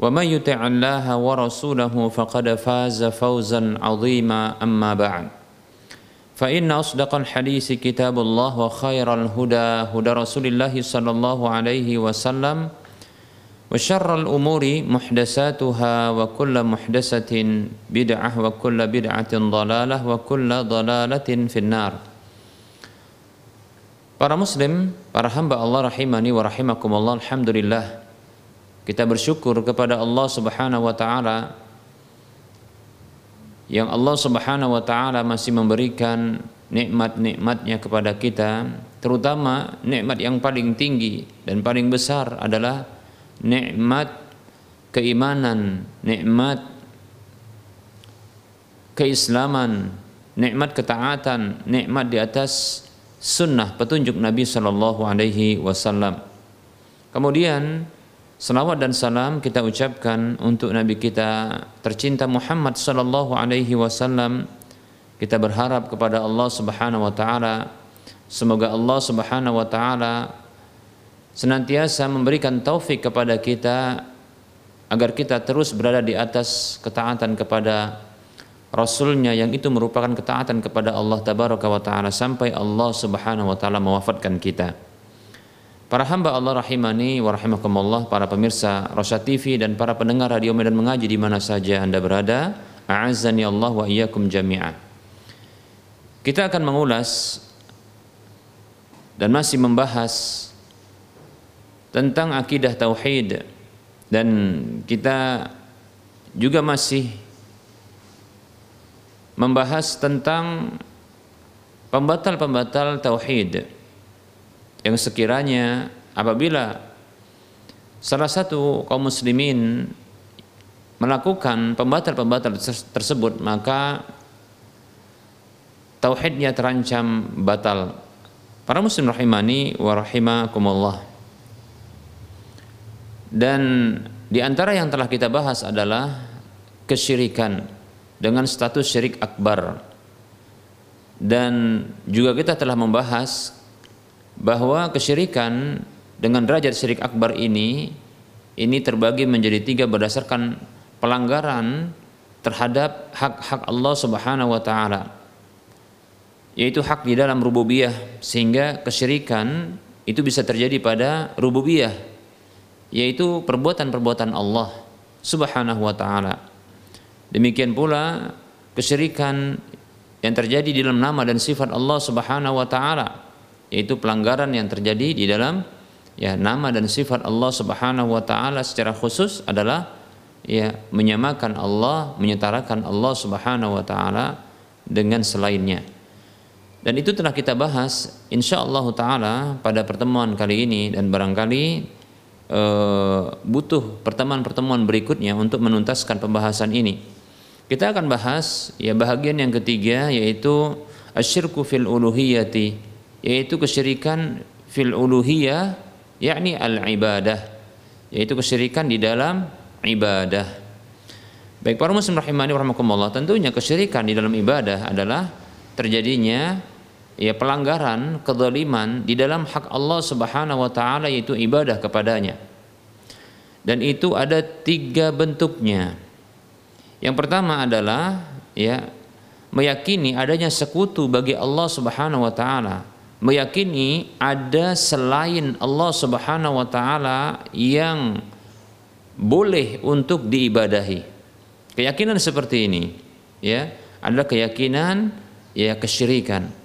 ومن يطع الله ورسوله فقد فاز فوزا عظيما اما بعد فإن أصدق الحديث كتاب الله وخير الهدى هدى رسول الله صلى الله عليه وسلم وشر الأمور محدثاتها وكل محدثة بدعة وكل بدعة ضلالة وكل ضلالة في النار Para muslim, para hamba Allah rahimani wa rahimakumullah, alhamdulillah. Kita bersyukur kepada Allah Subhanahu wa taala yang Allah Subhanahu wa taala masih memberikan nikmat-nikmatnya kepada kita, terutama nikmat yang paling tinggi dan paling besar adalah nikmat keimanan, nikmat keislaman, nikmat ketaatan, nikmat di atas sunnah petunjuk Nabi Shallallahu Alaihi Wasallam. Kemudian Salawat dan salam kita ucapkan untuk Nabi kita tercinta Muhammad sallallahu alaihi wasallam. Kita berharap kepada Allah Subhanahu wa taala semoga Allah Subhanahu wa taala senantiasa memberikan taufik kepada kita agar kita terus berada di atas ketaatan kepada Rasulnya yang itu merupakan ketaatan kepada Allah Tabaraka wa Ta'ala sampai Allah Subhanahu wa Ta'ala mewafatkan kita. Para hamba Allah rahimani wa rahimakumullah, para pemirsa Rosya TV dan para pendengar radio Medan Mengaji di mana saja Anda berada, a'azzani Allah wa iyyakum jami'an. Kita akan mengulas dan masih membahas tentang akidah tauhid dan kita juga masih membahas tentang pembatal-pembatal tauhid yang sekiranya apabila salah satu kaum muslimin melakukan pembatal-pembatal tersebut maka tauhidnya terancam batal. Para muslim rahimani wa rahimakumullah. Dan di antara yang telah kita bahas adalah kesyirikan dengan status syirik akbar. Dan juga kita telah membahas bahwa kesyirikan dengan derajat syirik akbar ini ini terbagi menjadi tiga berdasarkan pelanggaran terhadap hak-hak Allah Subhanahu wa taala yaitu hak di dalam rububiyah sehingga kesyirikan itu bisa terjadi pada rububiyah yaitu perbuatan-perbuatan Allah Subhanahu wa taala. Demikian pula kesyirikan yang terjadi di dalam nama dan sifat Allah Subhanahu wa taala yaitu pelanggaran yang terjadi di dalam ya nama dan sifat Allah Subhanahu wa taala secara khusus adalah ya menyamakan Allah, menyetarakan Allah Subhanahu wa taala dengan selainnya. Dan itu telah kita bahas insyaallah taala pada pertemuan kali ini dan barangkali e, butuh pertemuan-pertemuan berikutnya untuk menuntaskan pembahasan ini. Kita akan bahas ya bahagian yang ketiga yaitu asyirku fil uluhiyati yaitu kesyirikan fil uluhiyah yakni al ibadah yaitu kesyirikan di dalam ibadah baik para muslim rahimani rahimakumullah tentunya kesyirikan di dalam ibadah adalah terjadinya ya pelanggaran kezaliman di dalam hak Allah Subhanahu wa taala yaitu ibadah kepadanya. Dan itu ada tiga bentuknya. Yang pertama adalah ya meyakini adanya sekutu bagi Allah Subhanahu wa taala, meyakini ada selain Allah Subhanahu wa taala yang boleh untuk diibadahi. Keyakinan seperti ini ya adalah keyakinan ya kesyirikan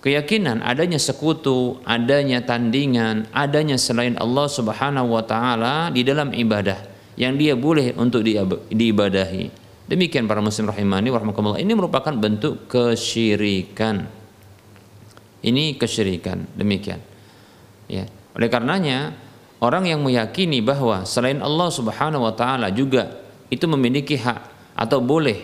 keyakinan adanya sekutu, adanya tandingan, adanya selain Allah Subhanahu wa taala di dalam ibadah yang dia boleh untuk diibadahi. Demikian para muslim rahimani warahmatullah. Ini merupakan bentuk kesyirikan. Ini kesyirikan. Demikian. Ya. Oleh karenanya orang yang meyakini bahwa selain Allah Subhanahu wa taala juga itu memiliki hak atau boleh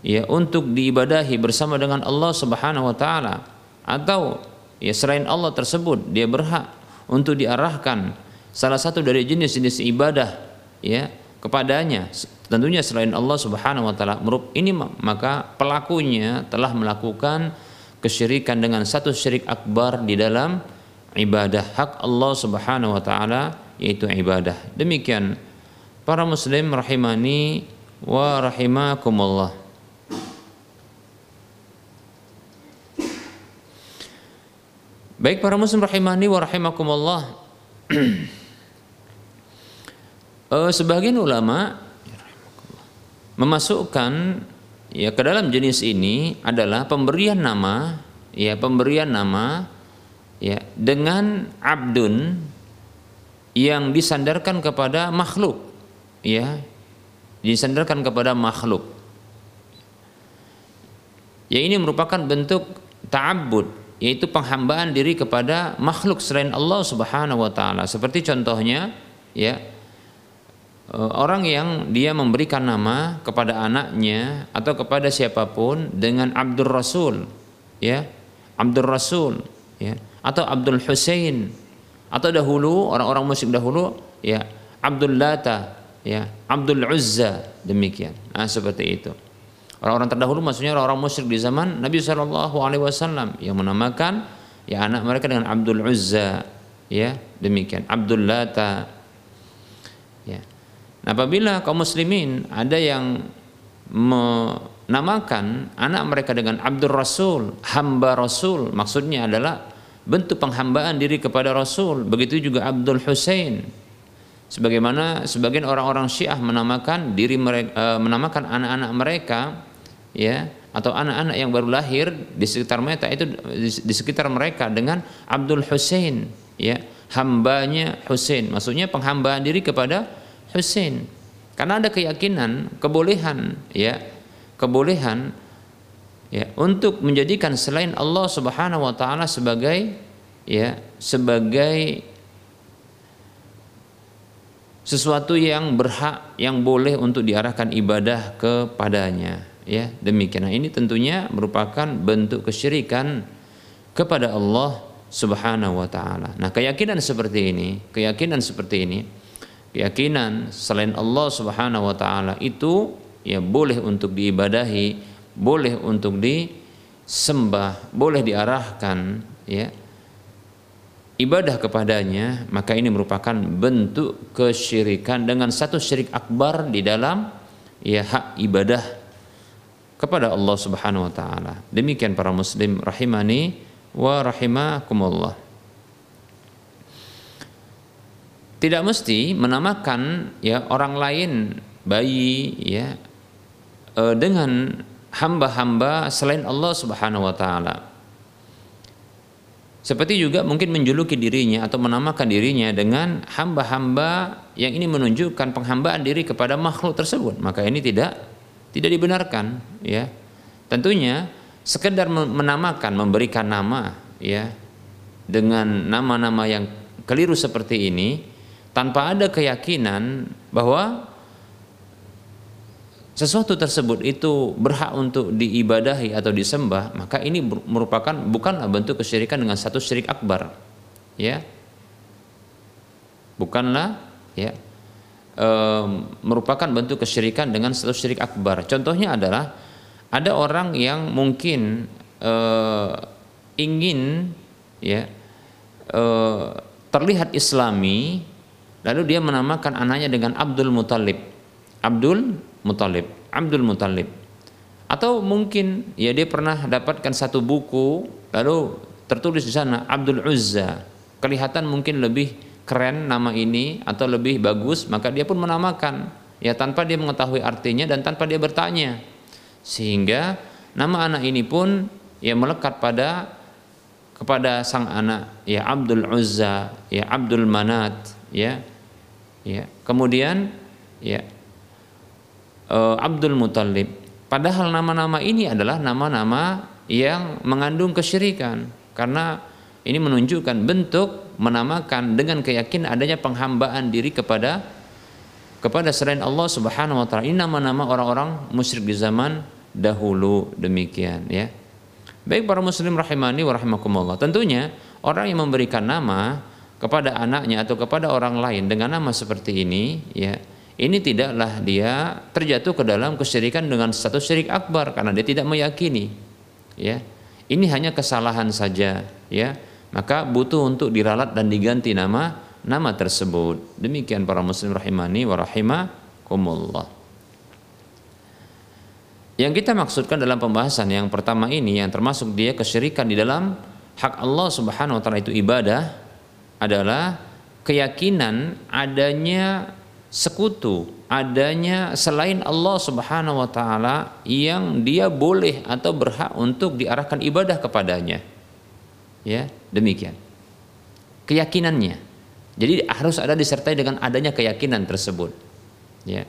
ya untuk diibadahi bersama dengan Allah Subhanahu wa taala atau ya selain Allah tersebut dia berhak untuk diarahkan salah satu dari jenis-jenis ibadah ya kepadanya tentunya selain Allah Subhanahu wa taala ini maka pelakunya telah melakukan kesyirikan dengan satu syirik akbar di dalam ibadah hak Allah Subhanahu wa taala yaitu ibadah demikian para muslim rahimani wa rahimakumullah Baik para muslim rahimani wa rahimakumullah. uh, sebagian ulama memasukkan ya ke dalam jenis ini adalah pemberian nama ya pemberian nama ya dengan abdun yang disandarkan kepada makhluk ya disandarkan kepada makhluk ya ini merupakan bentuk ta'abbud yaitu penghambaan diri kepada makhluk selain Allah Subhanahu wa taala. Seperti contohnya ya orang yang dia memberikan nama kepada anaknya atau kepada siapa pun dengan Abdul Rasul ya. Abdul Rasul ya. Atau Abdul Hussein atau dahulu orang-orang musyrik dahulu ya. Abdul Lata ya. Abdul Uzza demikian. Nah seperti itu. Orang-orang terdahulu maksudnya orang-orang musyrik di zaman Nabi Shallallahu Alaihi Wasallam yang menamakan ya anak mereka dengan Abdul Uzza, ya. Demikian. Abdul Lata. Apabila kaum muslimin ada yang menamakan anak mereka dengan Abdul Rasul, hamba Rasul, maksudnya adalah bentuk penghambaan diri kepada Rasul. Begitu juga Abdul Hussein. Sebagaimana sebagian orang-orang Syiah menamakan diri mereka, eh, menamakan anak-anak mereka ya atau anak-anak yang baru lahir di sekitar mereka itu di sekitar mereka dengan Abdul Hussein ya hambanya Hussein maksudnya penghambaan diri kepada Hussein karena ada keyakinan kebolehan ya. Kebolehan ya untuk menjadikan selain Allah Subhanahu wa taala sebagai ya sebagai sesuatu yang berhak yang boleh untuk diarahkan ibadah kepadanya ya. Demikian. Nah, ini tentunya merupakan bentuk kesyirikan kepada Allah Subhanahu wa taala. Nah, keyakinan seperti ini, keyakinan seperti ini, keyakinan selain Allah Subhanahu wa taala itu ya boleh untuk diibadahi, boleh untuk disembah, boleh diarahkan ya ibadah kepadanya, maka ini merupakan bentuk kesyirikan dengan satu syirik akbar di dalam ya hak ibadah kepada Allah Subhanahu wa taala. Demikian para muslim rahimani wa rahimakumullah. Tidak mesti menamakan ya orang lain bayi ya e, dengan hamba-hamba selain Allah Subhanahu wa taala. Seperti juga mungkin menjuluki dirinya atau menamakan dirinya dengan hamba-hamba yang ini menunjukkan penghambaan diri kepada makhluk tersebut. Maka ini tidak tidak dibenarkan ya tentunya sekedar menamakan memberikan nama ya dengan nama-nama yang keliru seperti ini tanpa ada keyakinan bahwa sesuatu tersebut itu berhak untuk diibadahi atau disembah maka ini merupakan bukanlah bentuk kesyirikan dengan satu syirik akbar ya bukanlah ya merupakan bentuk kesyirikan dengan status syirik akbar. Contohnya adalah ada orang yang mungkin uh, ingin ya uh, terlihat Islami, lalu dia menamakan anaknya dengan Abdul Muthalib. Abdul Muthalib, Abdul Muthalib. Atau mungkin ya dia pernah dapatkan satu buku lalu tertulis di sana Abdul Uzza. Kelihatan mungkin lebih keren nama ini atau lebih bagus, maka dia pun menamakan ya tanpa dia mengetahui artinya dan tanpa dia bertanya. Sehingga nama anak ini pun ya melekat pada kepada sang anak ya Abdul Uzza ya Abdul Manat ya ya kemudian ya uh, Abdul Muthalib padahal nama-nama ini adalah nama-nama yang mengandung kesyirikan karena ini menunjukkan bentuk menamakan dengan keyakinan adanya penghambaan diri kepada kepada selain Allah Subhanahu wa taala. Ini nama-nama orang-orang musyrik di zaman dahulu demikian ya. Baik para muslim rahimani wa rahimakumullah. Tentunya orang yang memberikan nama kepada anaknya atau kepada orang lain dengan nama seperti ini, ya, ini tidaklah dia terjatuh ke dalam kesyirikan dengan status syirik akbar karena dia tidak meyakini. Ya. Ini hanya kesalahan saja, ya. Maka butuh untuk diralat dan diganti nama nama tersebut. Demikian para muslim rahimani wa rahimakumullah. Yang kita maksudkan dalam pembahasan yang pertama ini yang termasuk dia kesyirikan di dalam hak Allah Subhanahu wa taala itu ibadah adalah keyakinan adanya sekutu, adanya selain Allah Subhanahu wa taala yang dia boleh atau berhak untuk diarahkan ibadah kepadanya. Ya, demikian. Keyakinannya. Jadi harus ada disertai dengan adanya keyakinan tersebut. Ya.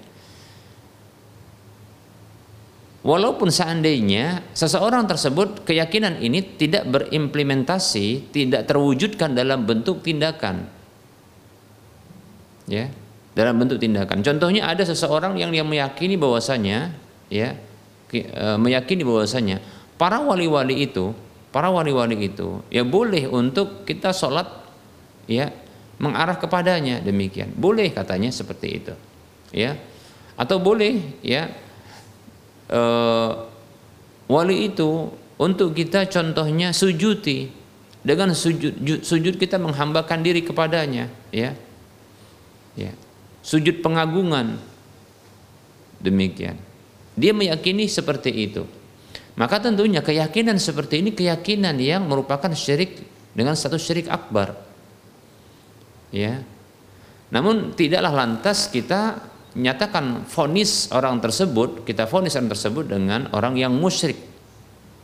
Walaupun seandainya seseorang tersebut keyakinan ini tidak berimplementasi, tidak terwujudkan dalam bentuk tindakan. Ya, dalam bentuk tindakan. Contohnya ada seseorang yang dia meyakini bahwasanya ya e, meyakini bahwasanya para wali-wali itu, para wali-wali itu ya boleh untuk kita sholat ya mengarah kepadanya demikian. Boleh katanya seperti itu. Ya. Atau boleh ya uh, wali itu untuk kita contohnya sujuti. Dengan sujud sujud kita menghambakan diri kepadanya ya. Ya. Sujud pengagungan. Demikian. Dia meyakini seperti itu. Maka tentunya keyakinan seperti ini keyakinan yang merupakan syirik dengan satu syirik akbar. Ya. Namun tidaklah lantas kita nyatakan fonis orang tersebut kita fonis orang tersebut dengan orang yang musyrik.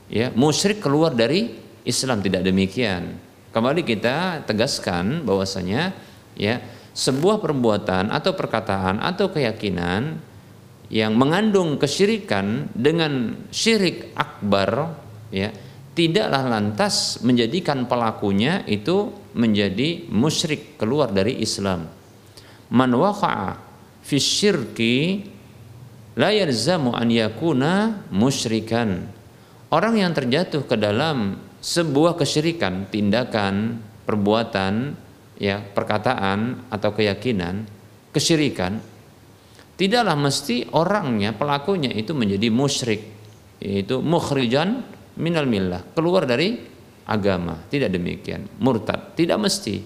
Ya musyrik keluar dari Islam tidak demikian. Kembali kita tegaskan bahwasanya ya sebuah perbuatan atau perkataan atau keyakinan yang mengandung kesyirikan dengan syirik akbar ya tidaklah lantas menjadikan pelakunya itu menjadi musyrik keluar dari Islam. Man waqa'a fi syirki la yalzamu an yakuna musyrikan. Orang yang terjatuh ke dalam sebuah kesyirikan, tindakan, perbuatan, ya, perkataan atau keyakinan, kesyirikan, tidaklah mesti orangnya, pelakunya itu menjadi musyrik, yaitu mukhrijan minal millah, keluar dari agama. Tidak demikian, murtad, tidak mesti.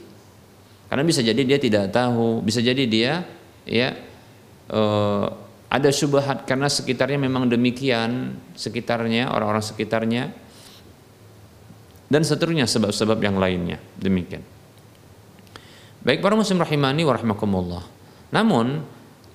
Karena bisa jadi dia tidak tahu, bisa jadi dia ya uh, ada syubhat karena sekitarnya memang demikian, sekitarnya orang-orang sekitarnya dan seterusnya sebab-sebab yang lainnya demikian. Baik para muslim rahimani wa rahimakumullah. Namun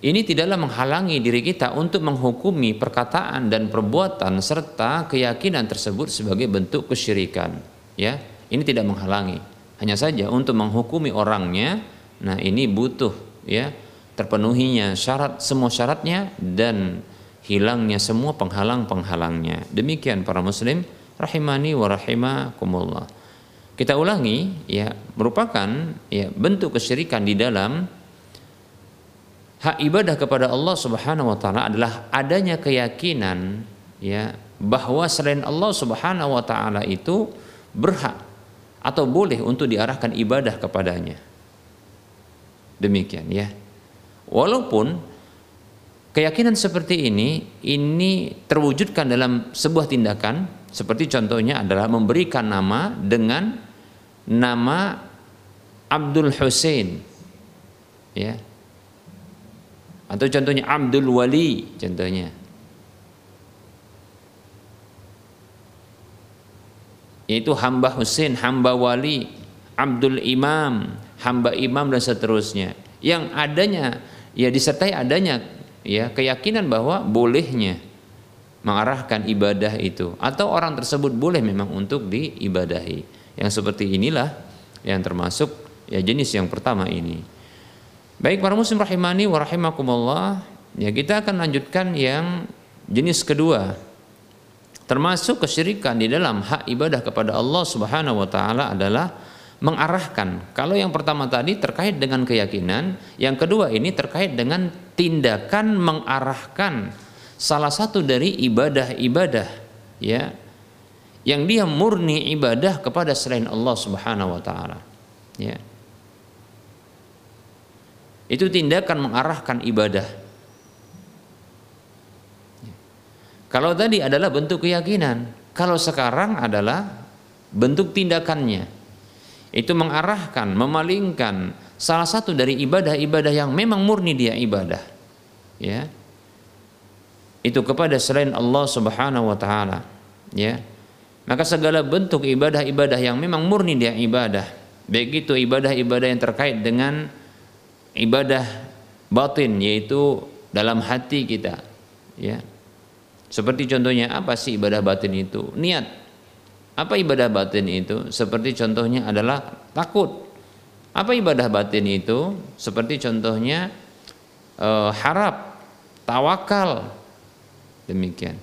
ini tidaklah menghalangi diri kita untuk menghukumi perkataan dan perbuatan serta keyakinan tersebut sebagai bentuk kesyirikan. Ya, ini tidak menghalangi. Hanya saja untuk menghukumi orangnya, nah ini butuh ya terpenuhinya syarat semua syaratnya dan hilangnya semua penghalang-penghalangnya. Demikian para muslim rahimani wa rahimakumullah. Kita ulangi ya merupakan ya bentuk kesyirikan di dalam hak ibadah kepada Allah Subhanahu wa taala adalah adanya keyakinan ya bahwa selain Allah Subhanahu wa taala itu berhak atau boleh untuk diarahkan ibadah kepadanya. Demikian ya. Walaupun keyakinan seperti ini ini terwujudkan dalam sebuah tindakan seperti contohnya adalah memberikan nama dengan nama Abdul Hussein ya atau contohnya Abdul Wali contohnya yaitu hamba Husain, hamba Wali, Abdul Imam, hamba Imam dan seterusnya. Yang adanya ya disertai adanya ya keyakinan bahwa bolehnya mengarahkan ibadah itu atau orang tersebut boleh memang untuk diibadahi. Yang seperti inilah yang termasuk ya jenis yang pertama ini. Baik para muslim rahimani wa rahimakumullah, ya kita akan lanjutkan yang jenis kedua termasuk kesyirikan di dalam hak ibadah kepada Allah Subhanahu wa taala adalah mengarahkan. Kalau yang pertama tadi terkait dengan keyakinan, yang kedua ini terkait dengan tindakan mengarahkan salah satu dari ibadah-ibadah ya yang dia murni ibadah kepada selain Allah Subhanahu wa taala. Ya. Itu tindakan mengarahkan ibadah Kalau tadi adalah bentuk keyakinan, kalau sekarang adalah bentuk tindakannya. Itu mengarahkan, memalingkan salah satu dari ibadah-ibadah yang memang murni dia ibadah. Ya. Itu kepada selain Allah Subhanahu wa taala, ya. Maka segala bentuk ibadah-ibadah yang memang murni dia ibadah, baik itu ibadah-ibadah yang terkait dengan ibadah batin yaitu dalam hati kita, ya seperti contohnya apa sih ibadah batin itu? Niat. Apa ibadah batin itu? Seperti contohnya adalah takut. Apa ibadah batin itu? Seperti contohnya eh, harap, tawakal. Demikian.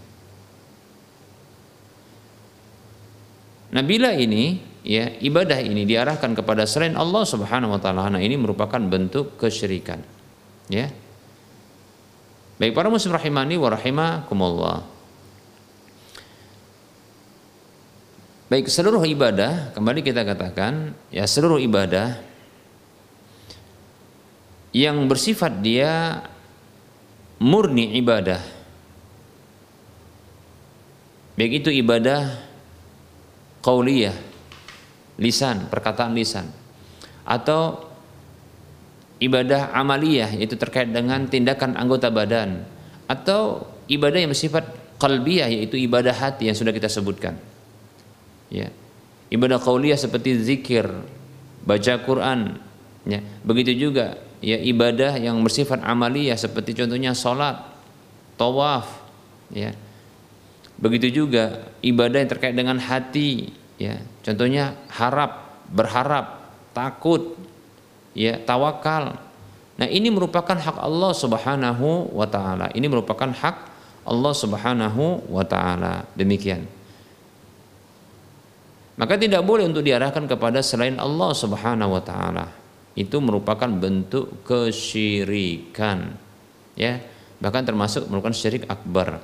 Nah bila ini ya ibadah ini diarahkan kepada selain Allah Subhanahu wa taala, nah ini merupakan bentuk kesyirikan. Ya. Baik para muslim rahimani wa rahimakumullah. Baik seluruh ibadah, kembali kita katakan, ya seluruh ibadah yang bersifat dia murni ibadah. Baik itu ibadah qauliyah, lisan, perkataan lisan atau ibadah amaliyah yaitu terkait dengan tindakan anggota badan atau ibadah yang bersifat qalbiyah yaitu ibadah hati yang sudah kita sebutkan. Ya. Ibadah qauliyah seperti zikir, baca Quran, ya. Begitu juga ya ibadah yang bersifat amaliyah seperti contohnya salat, tawaf, ya. Begitu juga ibadah yang terkait dengan hati, ya. Contohnya harap, berharap, takut, ya tawakal. Nah, ini merupakan hak Allah Subhanahu wa taala. Ini merupakan hak Allah Subhanahu wa taala. Demikian. Maka tidak boleh untuk diarahkan kepada selain Allah Subhanahu wa taala. Itu merupakan bentuk kesyirikan. Ya, bahkan termasuk merupakan syirik akbar.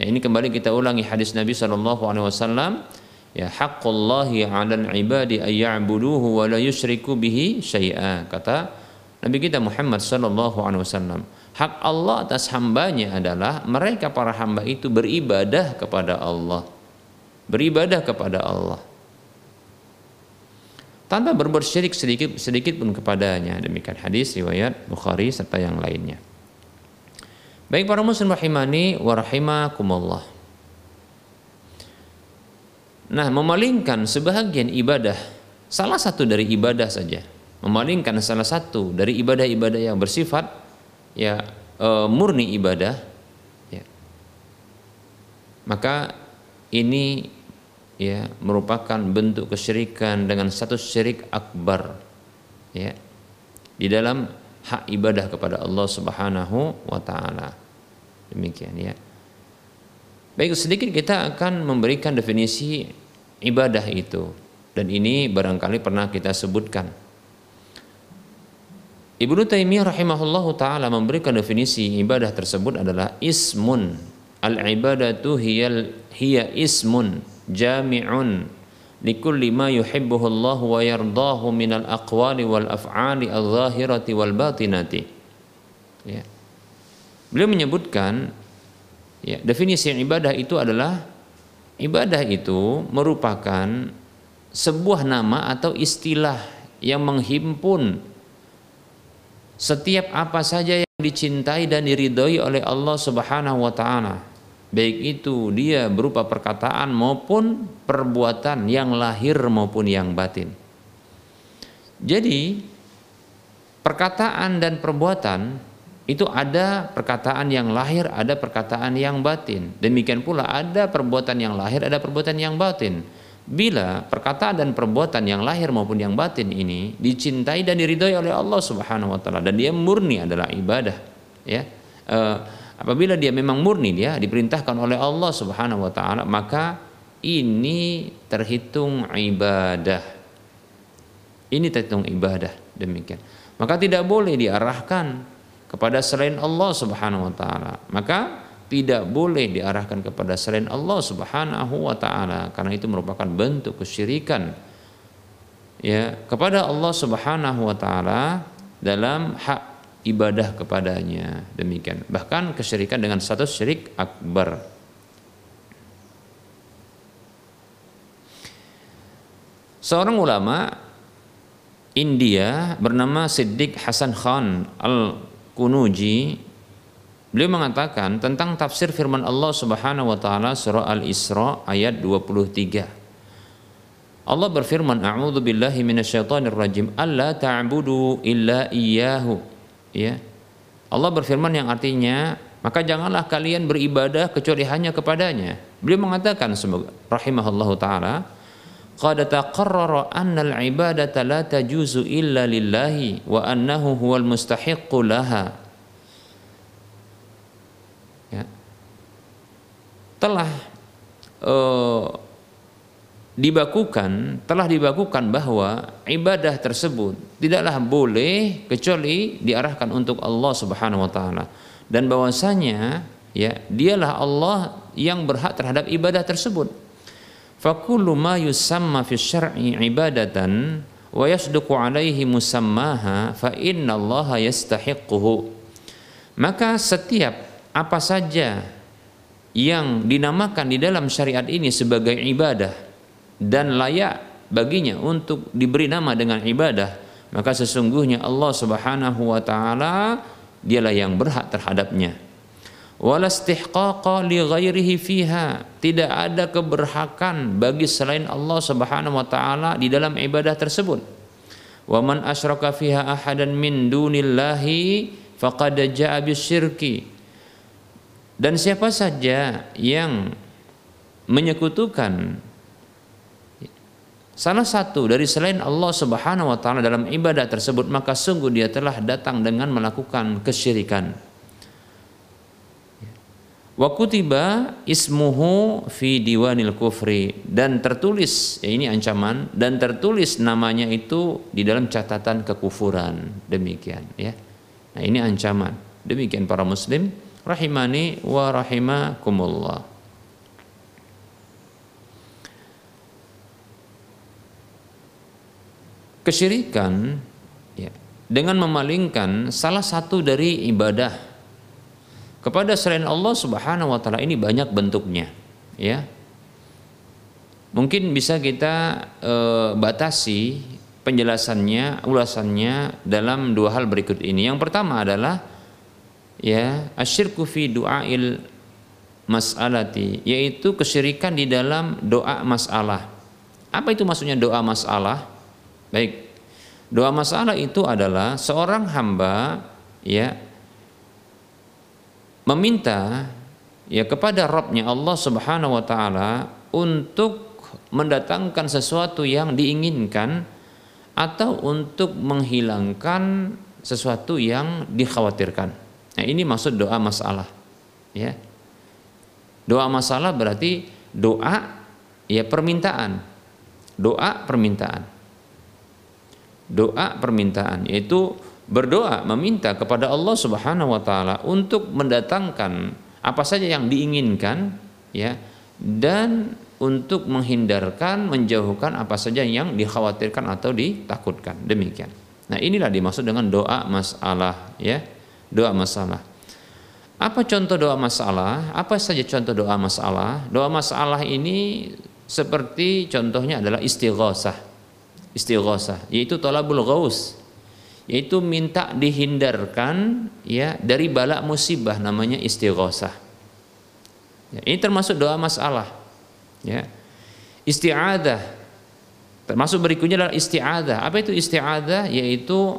Ya, ini kembali kita ulangi hadis Nabi sallallahu alaihi wasallam ya haqqullahi 'alal ibadi ay ya'buduhu wa la yusyriku bihi syai'a kata Nabi kita Muhammad sallallahu alaihi wasallam hak Allah atas hambanya adalah mereka para hamba itu beribadah kepada Allah beribadah kepada Allah tanpa berbuat syirik sedikit sedikit pun kepadanya. Demikian hadis riwayat Bukhari serta yang lainnya. Baik para muslim rahimani wa rahimakumullah. Nah, memalingkan sebahagian ibadah, salah satu dari ibadah saja, memalingkan salah satu dari ibadah-ibadah yang bersifat ya e, murni ibadah, ya. maka ini ya merupakan bentuk kesyirikan dengan satu syirik akbar, ya di dalam hak ibadah kepada Allah Subhanahu wa taala. Demikian ya. Baik sedikit kita akan memberikan definisi ibadah itu dan ini barangkali pernah kita sebutkan. Ibnu Taimiyah rahimahullahu taala memberikan definisi ibadah tersebut adalah ismun al-ibadatu hiyal hiya ismun jami'un likulli ma yuhibbuhu Allah wa yardahu minal aqwali wal af'ali al-zahirati wal batinati. Ya. Beliau menyebutkan ya, definisi ibadah itu adalah ibadah itu merupakan sebuah nama atau istilah yang menghimpun setiap apa saja yang dicintai dan diridhoi oleh Allah Subhanahu wa taala. Baik itu dia berupa perkataan maupun perbuatan yang lahir maupun yang batin. Jadi perkataan dan perbuatan itu ada perkataan yang lahir, ada perkataan yang batin. Demikian pula ada perbuatan yang lahir, ada perbuatan yang batin. Bila perkataan dan perbuatan yang lahir maupun yang batin ini dicintai dan diridhoi oleh Allah Subhanahu wa taala dan dia murni adalah ibadah, ya. E, apabila dia memang murni dia diperintahkan oleh Allah Subhanahu wa taala, maka ini terhitung ibadah. Ini terhitung ibadah demikian. Maka tidak boleh diarahkan kepada selain Allah Subhanahu wa taala. Maka tidak boleh diarahkan kepada selain Allah Subhanahu wa taala karena itu merupakan bentuk kesyirikan ya kepada Allah Subhanahu wa taala dalam hak ibadah kepadanya demikian bahkan kesyirikan dengan status syirik akbar seorang ulama India bernama Siddiq Hasan Khan al Kunuji beliau mengatakan tentang tafsir firman Allah Subhanahu wa taala surah Al-Isra ayat 23. Allah berfirman, "A'udzu billahi minasyaitonir rajim. Alla ta'budu illa iyyahu." Ya. Allah berfirman yang artinya, maka janganlah kalian beribadah kecuali hanya kepadanya. Beliau mengatakan semoga rahimahullahu taala, qad taqarrara anna al-ibadata la tajuzu illa lillahi wa annahu huwal mustahiqqu laha ya. telah uh, dibakukan telah dibakukan bahwa ibadah tersebut tidaklah boleh kecuali diarahkan untuk Allah Subhanahu wa taala. Dan bahwasanya ya dialah Allah yang berhak terhadap ibadah tersebut. Fakullu ma yusamma fi syar'i ibadatan wa yasduqu alaihi musammaha fa innallaha yastahiqquhu. Maka setiap apa saja yang dinamakan di dalam syariat ini sebagai ibadah dan layak baginya untuk diberi nama dengan ibadah maka sesungguhnya Allah Subhanahu wa taala dialah yang berhak terhadapnya. Walastihqaqa li ghairihi fiha tidak ada keberhakan bagi selain Allah Subhanahu wa taala di dalam ibadah tersebut. Wa man asyraka fiha ahadan min dunillahi faqad jaa bisyirki. Dan siapa saja yang menyekutukan salah satu dari selain Allah Subhanahu wa taala dalam ibadah tersebut maka sungguh dia telah datang dengan melakukan kesyirikan. Wa kutiba ismuhu fi diwanil kufri. Dan tertulis ya ini ancaman dan tertulis namanya itu di dalam catatan kekufuran. Demikian ya. Nah ini ancaman. Demikian para muslim rahimani wa rahimakumullah kesyirikan ya dengan memalingkan salah satu dari ibadah kepada selain Allah Subhanahu wa taala ini banyak bentuknya ya. Mungkin bisa kita e, batasi penjelasannya ulasannya dalam dua hal berikut ini. Yang pertama adalah ya asyirku fi du'ail mas'alati yaitu kesyirikan di dalam doa masalah. Apa itu maksudnya doa masalah baik doa masalah itu adalah seorang hamba ya meminta ya kepada Rabbnya Allah Subhanahu wa taala untuk mendatangkan sesuatu yang diinginkan atau untuk menghilangkan sesuatu yang dikhawatirkan. Nah, ini maksud doa masalah. Ya. Doa masalah berarti doa ya permintaan. Doa permintaan. Doa permintaan yaitu berdoa meminta kepada Allah Subhanahu wa taala untuk mendatangkan apa saja yang diinginkan ya dan untuk menghindarkan menjauhkan apa saja yang dikhawatirkan atau ditakutkan demikian nah inilah dimaksud dengan doa masalah ya doa masalah Apa contoh doa masalah? Apa saja contoh doa masalah? Doa masalah ini seperti contohnya adalah istighosah. Istighosah yaitu tolabul ghaus yaitu minta dihindarkan ya dari bala musibah namanya istighosah. Ya, ini termasuk doa masalah. Ya. Isti'adah termasuk berikutnya adalah isti'adah. Apa itu isti'adah? Yaitu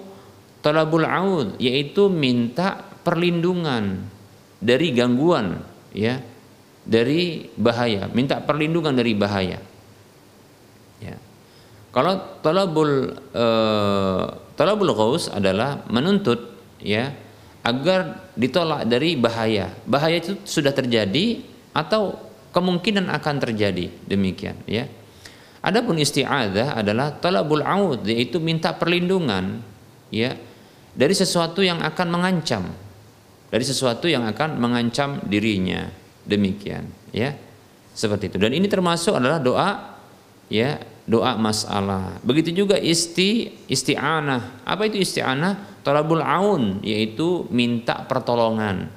talabul aud, yaitu minta perlindungan dari gangguan ya dari bahaya minta perlindungan dari bahaya ya kalau talabul uh, talabul ghaus adalah menuntut ya agar ditolak dari bahaya. Bahaya itu sudah terjadi atau kemungkinan akan terjadi. Demikian ya. Adapun isti'adzah adalah talabul aud yaitu minta perlindungan ya dari sesuatu yang akan mengancam. Dari sesuatu yang akan mengancam dirinya. Demikian ya. Seperti itu. Dan ini termasuk adalah doa ya doa masalah. Begitu juga isti isti'anah. Apa itu isti'anah? Talabul aun yaitu minta pertolongan.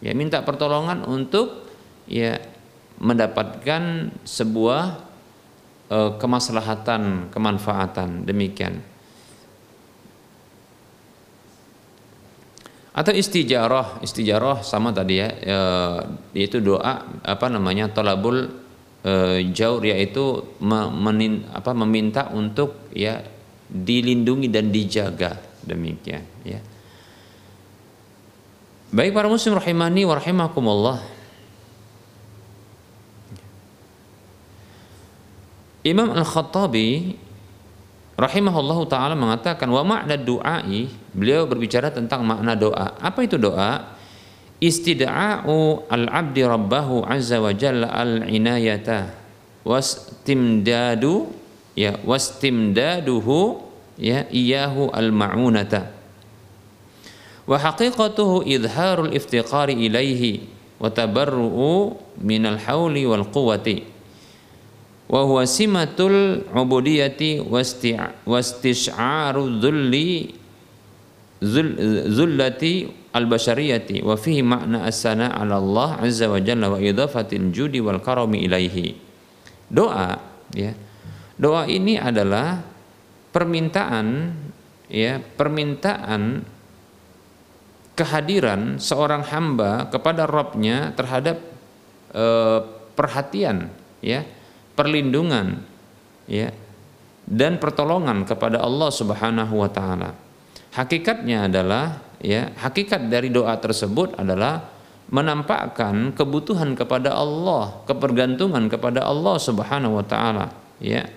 Ya minta pertolongan untuk ya mendapatkan sebuah uh, kemaslahatan kemanfaatan. Demikian. Atau istijarah. Istijarah sama tadi ya e, yaitu doa apa namanya tolabul e, jaur yaitu me, menin, apa meminta untuk ya dilindungi dan dijaga. Demikian ya. Baik para muslim rahimani wa rahimakumullah. Imam Al-Khattabi rahimahullahu taala mengatakan wa makna du'ai beliau berbicara tentang makna doa. Apa itu doa istida'u al-abdi rabbahu azza wa jalla al-inayata wastimdadu ya wastimdaduhu ya iyahu al-ma'unata wa haqiqatuhu idharul iftiqari ilaihi wa tabarru'u minal hawli wal quwwati wa huwa simatul ubudiyati wastish'aru dhulli zullati al-bashariyati wa fihi makna as-sana 'ala Allah azza wa jalla wa idafatil judi wal karami ilaihi. Doa ya. Doa ini adalah permintaan ya, permintaan kehadiran seorang hamba kepada Robnya terhadap eh, perhatian ya perlindungan ya dan pertolongan kepada Allah Subhanahu wa taala. Hakikatnya adalah ya, hakikat dari doa tersebut adalah menampakkan kebutuhan kepada Allah, kepergantungan kepada Allah Subhanahu wa taala, ya.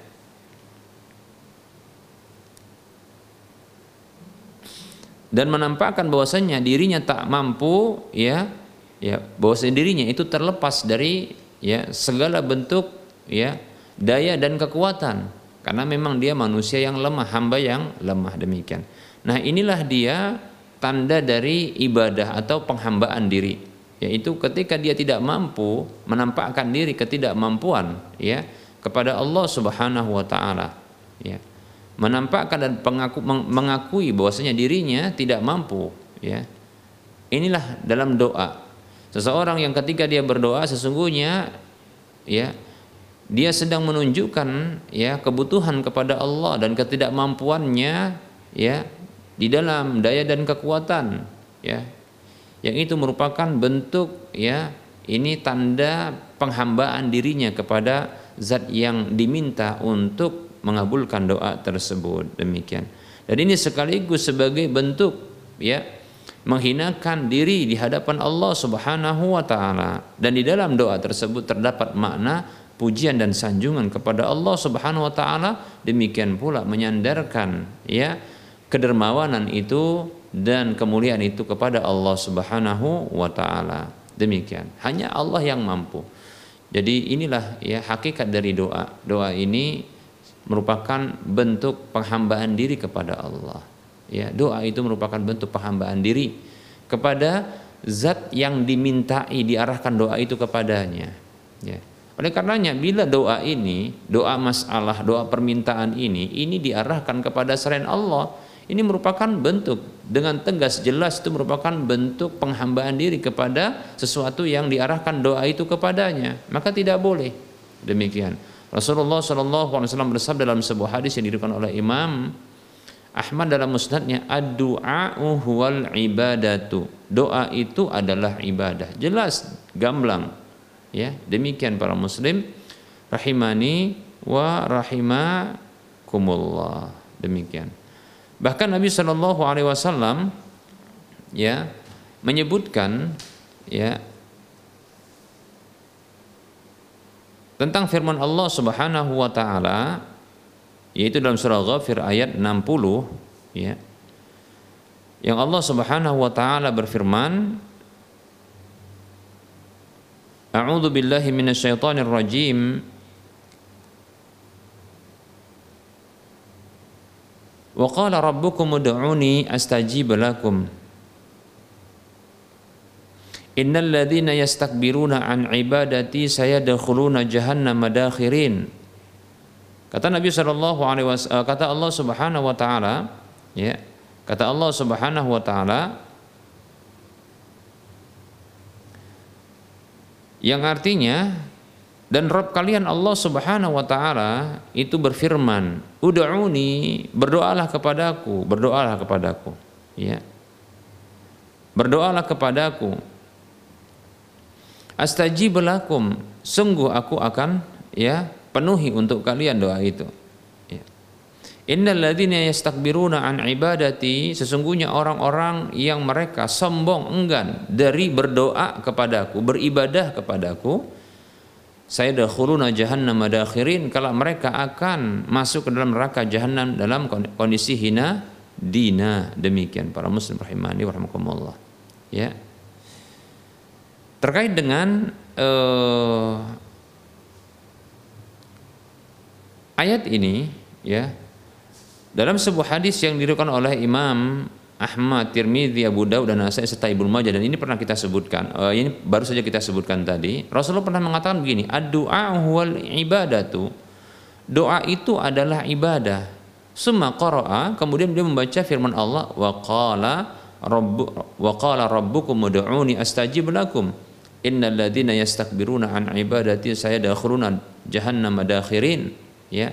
Dan menampakkan bahwasanya dirinya tak mampu ya ya bahwasanya dirinya itu terlepas dari ya segala bentuk ya daya dan kekuatan. Karena memang dia manusia yang lemah hamba yang lemah demikian. Nah inilah dia tanda dari ibadah atau penghambaan diri. Yaitu ketika dia tidak mampu menampakkan diri ketidakmampuan ya kepada Allah Subhanahu wa taala. Ya. Menampakkan dan pengaku, mengakui bahwasanya dirinya tidak mampu ya. Inilah dalam doa. Seseorang yang ketika dia berdoa sesungguhnya ya dia sedang menunjukkan ya kebutuhan kepada Allah dan ketidakmampuannya ya di dalam daya dan kekuatan ya. Yang itu merupakan bentuk ya ini tanda penghambaan dirinya kepada zat yang diminta untuk mengabulkan doa tersebut. Demikian. Dan ini sekaligus sebagai bentuk ya menghinakan diri di hadapan Allah Subhanahu wa taala. Dan di dalam doa tersebut terdapat makna pujian dan sanjungan kepada Allah Subhanahu wa taala. Demikian pula menyandarkan ya kedermawanan itu dan kemuliaan itu kepada Allah Subhanahu wa taala. Demikian. Hanya Allah yang mampu. Jadi inilah ya hakikat dari doa. Doa ini merupakan bentuk penghambaan diri kepada Allah. Ya doa itu merupakan bentuk penghambaan diri kepada zat yang dimintai diarahkan doa itu kepadanya. Ya. Oleh karenanya bila doa ini, doa masalah, doa permintaan ini, ini diarahkan kepada selain Allah, Ini merupakan bentuk dengan tegas jelas itu merupakan bentuk penghambaan diri kepada sesuatu yang diarahkan doa itu kepadanya. Maka tidak boleh demikian. Rasulullah Wasallam bersabda dalam sebuah hadis yang diriwayatkan oleh Imam Ahmad dalam musnadnya ad-du'a wal ibadatu. Doa itu adalah ibadah. Jelas, gamblang. Ya, demikian para muslim rahimani wa rahimakumullah. Demikian. Bahkan Nabi Shallallahu alaihi wasallam ya menyebutkan ya tentang firman Allah Subhanahu wa taala yaitu dalam surah Ghafir ayat 60 ya yang Allah Subhanahu wa taala berfirman A'udzu billahi minasyaitonir rajim Wa qala rabbukum ud'uni astajib lakum. Innal ladzina yastakbiruna an ibadati sayadkhuluna jahannama Kata Nabi Shallallahu Alaihi Wasallam, eh, kata Allah Subhanahu Wa Taala, ya, kata Allah Subhanahu Wa Taala, yang artinya dan Rob kalian Allah Subhanahu Wa Taala itu berfirman, Udauni berdoalah kepadaku, berdoalah kepadaku, ya, berdoalah kepadaku. Astajib lakum, sungguh aku akan ya penuhi untuk kalian doa itu. Ya. Innal ladzina yastakbiruna an ibadati sesungguhnya orang-orang yang mereka sombong enggan dari berdoa kepadaku, beribadah kepadaku, saya dakhuluna jahannam madakhirin. Kalau mereka akan masuk ke dalam neraka jahanam dalam kondisi hina dina. Demikian para muslim rahimani warahmatullah ya. Terkait dengan uh, ayat ini ya. Dalam sebuah hadis yang diriwayatkan oleh Imam Ahmad, Tirmidzi, Abu Daud dan Nasai serta Ibnu Majah dan ini pernah kita sebutkan. Uh, ini baru saja kita sebutkan tadi. Rasulullah pernah mengatakan begini, "Ad-du'a huwal ibadatu." Doa itu adalah ibadah. Summa qara'a, kemudian dia membaca firman Allah, "Wa qala rabbu wa qala rabbukum ud'uni astajib lakum." Innal ladzina yastakbiruna an ibadati sayadkhuluna jahannama dakhirin ya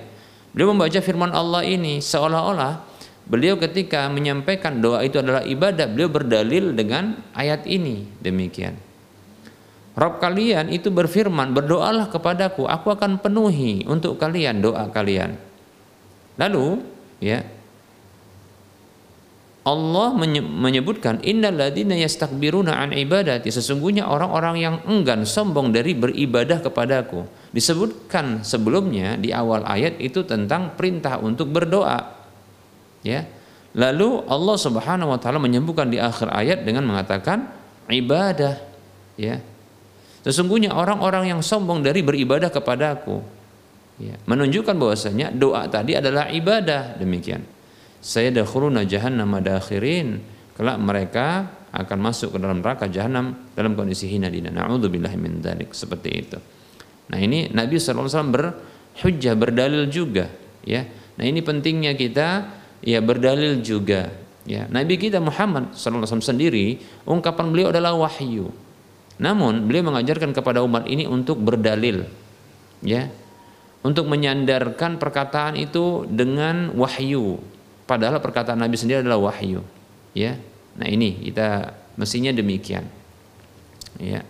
beliau membaca firman Allah ini seolah-olah beliau ketika menyampaikan doa itu adalah ibadah beliau berdalil dengan ayat ini. Demikian. Rob kalian itu berfirman berdoalah kepadaku aku akan penuhi untuk kalian doa kalian. Lalu ya Allah menyebutkan innalladzina yastakbiruna an ibadati sesungguhnya orang-orang yang enggan sombong dari beribadah kepadaku. Disebutkan sebelumnya di awal ayat itu tentang perintah untuk berdoa ya. Lalu Allah Subhanahu wa taala menyebutkan di akhir ayat dengan mengatakan ibadah. Ya. Sesungguhnya orang-orang yang sombong dari beribadah kepadaku ya. Menunjukkan bahwasanya doa tadi adalah ibadah. Demikian. Saya dakhuluna jahannam madakhirin kelak mereka akan masuk ke dalam neraka jahanam dalam kondisi hina dina naudzubillahi min dzalik seperti itu. Nah ini Nabi SAW berhujjah berdalil juga ya. Nah ini pentingnya kita ya berdalil juga. Ya Nabi kita Muhammad SAW sendiri ungkapan beliau adalah wahyu. Namun beliau mengajarkan kepada umat ini untuk berdalil. Ya untuk menyandarkan perkataan itu dengan wahyu. Padahal perkataan Nabi sendiri adalah wahyu. Ya nah ini kita mestinya demikian. Ya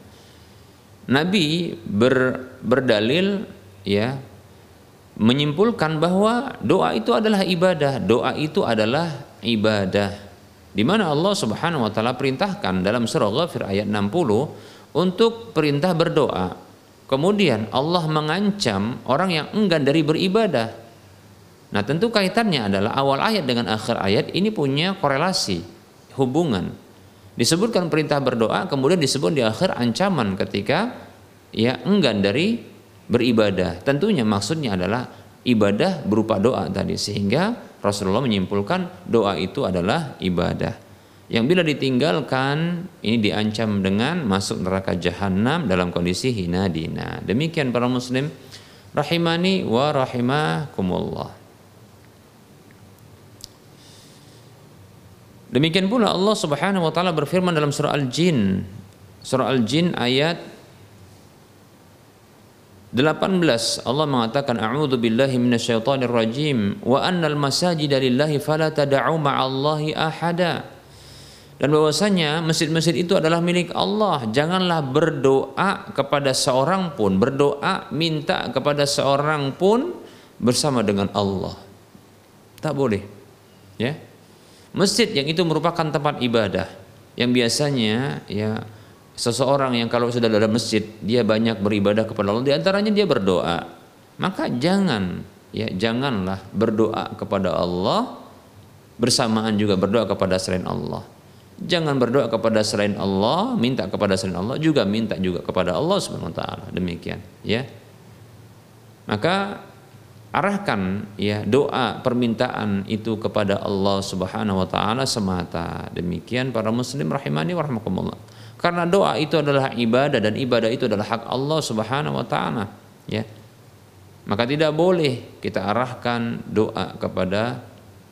Nabi ber, berdalil ya menyimpulkan bahwa doa itu adalah ibadah. Doa itu adalah ibadah. Di mana Allah Subhanahu wa taala perintahkan dalam surah Ghafir ayat 60 untuk perintah berdoa. Kemudian Allah mengancam orang yang enggan dari beribadah. Nah tentu kaitannya adalah awal ayat dengan akhir ayat ini punya korelasi, hubungan. Disebutkan perintah berdoa, kemudian disebut di akhir ancaman ketika ya enggan dari beribadah. Tentunya maksudnya adalah ibadah berupa doa tadi sehingga Rasulullah menyimpulkan doa itu adalah ibadah. Yang bila ditinggalkan ini diancam dengan masuk neraka jahanam dalam kondisi hina dina. Demikian para muslim rahimani wa rahimakumullah. Demikian pula Allah Subhanahu wa taala berfirman dalam surah Al-Jin. Surah Al-Jin ayat 18 Allah mengatakan a'udzu billahi minasyaitonir rajim wa annal masajida lillahi fala tad'u ma'allahi ahada. Dan bahwasanya masjid-masjid itu adalah milik Allah. Janganlah berdoa kepada seorang pun berdoa minta kepada seorang pun bersama dengan Allah. Tak boleh ya. Masjid yang itu merupakan tempat ibadah. Yang biasanya ya seseorang yang kalau sudah ada masjid dia banyak beribadah kepada Allah. Di antaranya dia berdoa. Maka jangan ya janganlah berdoa kepada Allah bersamaan juga berdoa kepada selain Allah. Jangan berdoa kepada selain Allah minta kepada selain Allah juga minta juga kepada Allah Subhanahu wa taala. Demikian ya. Maka arahkan ya doa permintaan itu kepada Allah Subhanahu wa taala semata. Demikian para muslim rahimani warahmatullah karena doa itu adalah ibadah dan ibadah itu adalah hak Allah Subhanahu wa taala, ya. Maka tidak boleh kita arahkan doa kepada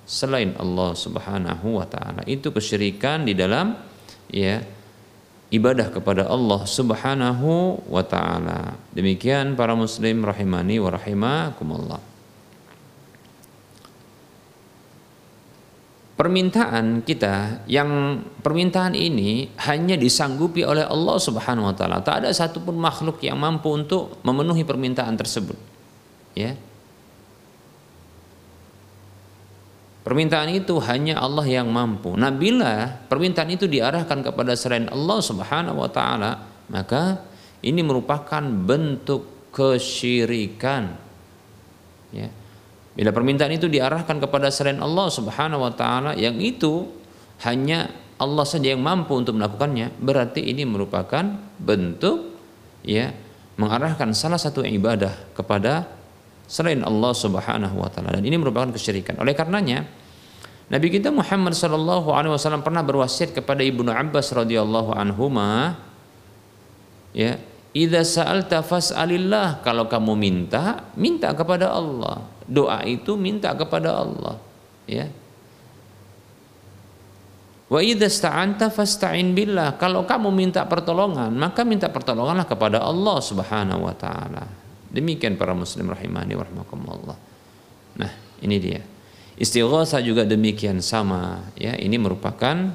selain Allah Subhanahu wa taala. Itu kesyirikan di dalam ya ibadah kepada Allah Subhanahu wa taala. Demikian para muslim rahimani wa rahimakumullah. Permintaan kita yang permintaan ini hanya disanggupi oleh Allah Subhanahu wa taala. Tak ada satupun makhluk yang mampu untuk memenuhi permintaan tersebut. Ya. Permintaan itu hanya Allah yang mampu. Nah, bila permintaan itu diarahkan kepada selain Allah Subhanahu wa taala, maka ini merupakan bentuk kesyirikan. Ya. Bila permintaan itu diarahkan kepada selain Allah Subhanahu wa taala yang itu hanya Allah saja yang mampu untuk melakukannya, berarti ini merupakan bentuk ya mengarahkan salah satu ibadah kepada selain Allah Subhanahu wa taala dan ini merupakan kesyirikan. Oleh karenanya Nabi kita Muhammad sallallahu alaihi wasallam pernah berwasiat kepada Ibnu Abbas radhiyallahu anhuma ya Idza sa'alta fas'alillah. Kalau kamu minta, minta kepada Allah. Doa itu minta kepada Allah, ya. Wa idza fasta'in billah. Kalau kamu minta pertolongan, maka minta pertolonganlah kepada Allah Subhanahu wa taala. Demikian para muslim rahimani wa rahimakumullah. Nah, ini dia. Istighatsah juga demikian sama, ya. Ini merupakan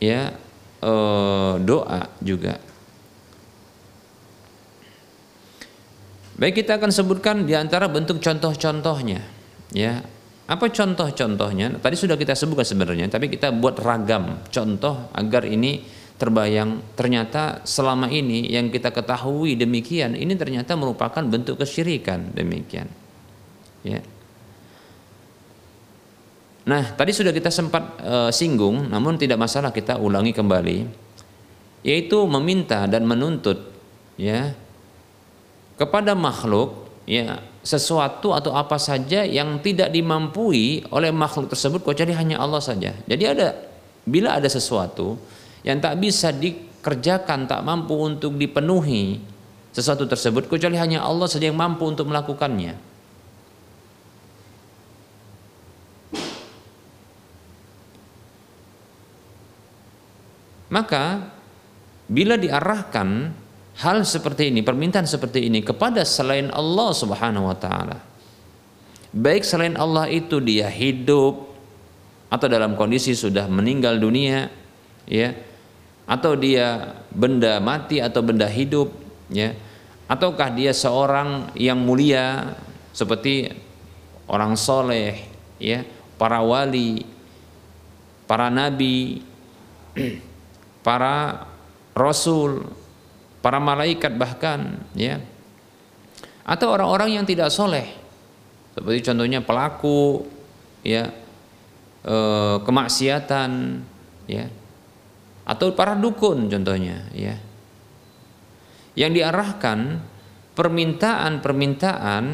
ya eh, doa juga Baik kita akan sebutkan di antara bentuk contoh-contohnya. Ya, apa contoh-contohnya? Tadi sudah kita sebutkan sebenarnya, tapi kita buat ragam contoh agar ini terbayang. Ternyata selama ini yang kita ketahui demikian, ini ternyata merupakan bentuk kesyirikan demikian. Ya. Nah, tadi sudah kita sempat e, singgung, namun tidak masalah kita ulangi kembali, yaitu meminta dan menuntut, ya, kepada makhluk ya sesuatu atau apa saja yang tidak dimampui oleh makhluk tersebut kecuali hanya Allah saja. Jadi ada bila ada sesuatu yang tak bisa dikerjakan, tak mampu untuk dipenuhi sesuatu tersebut kecuali hanya Allah saja yang mampu untuk melakukannya. Maka bila diarahkan hal seperti ini, permintaan seperti ini kepada selain Allah Subhanahu wa taala. Baik selain Allah itu dia hidup atau dalam kondisi sudah meninggal dunia, ya. Atau dia benda mati atau benda hidup, ya. Ataukah dia seorang yang mulia seperti orang soleh, ya, para wali, para nabi, para rasul, para malaikat bahkan ya. Atau orang-orang yang tidak soleh. Seperti contohnya pelaku ya. E, kemaksiatan ya. Atau para dukun contohnya ya. Yang diarahkan permintaan-permintaan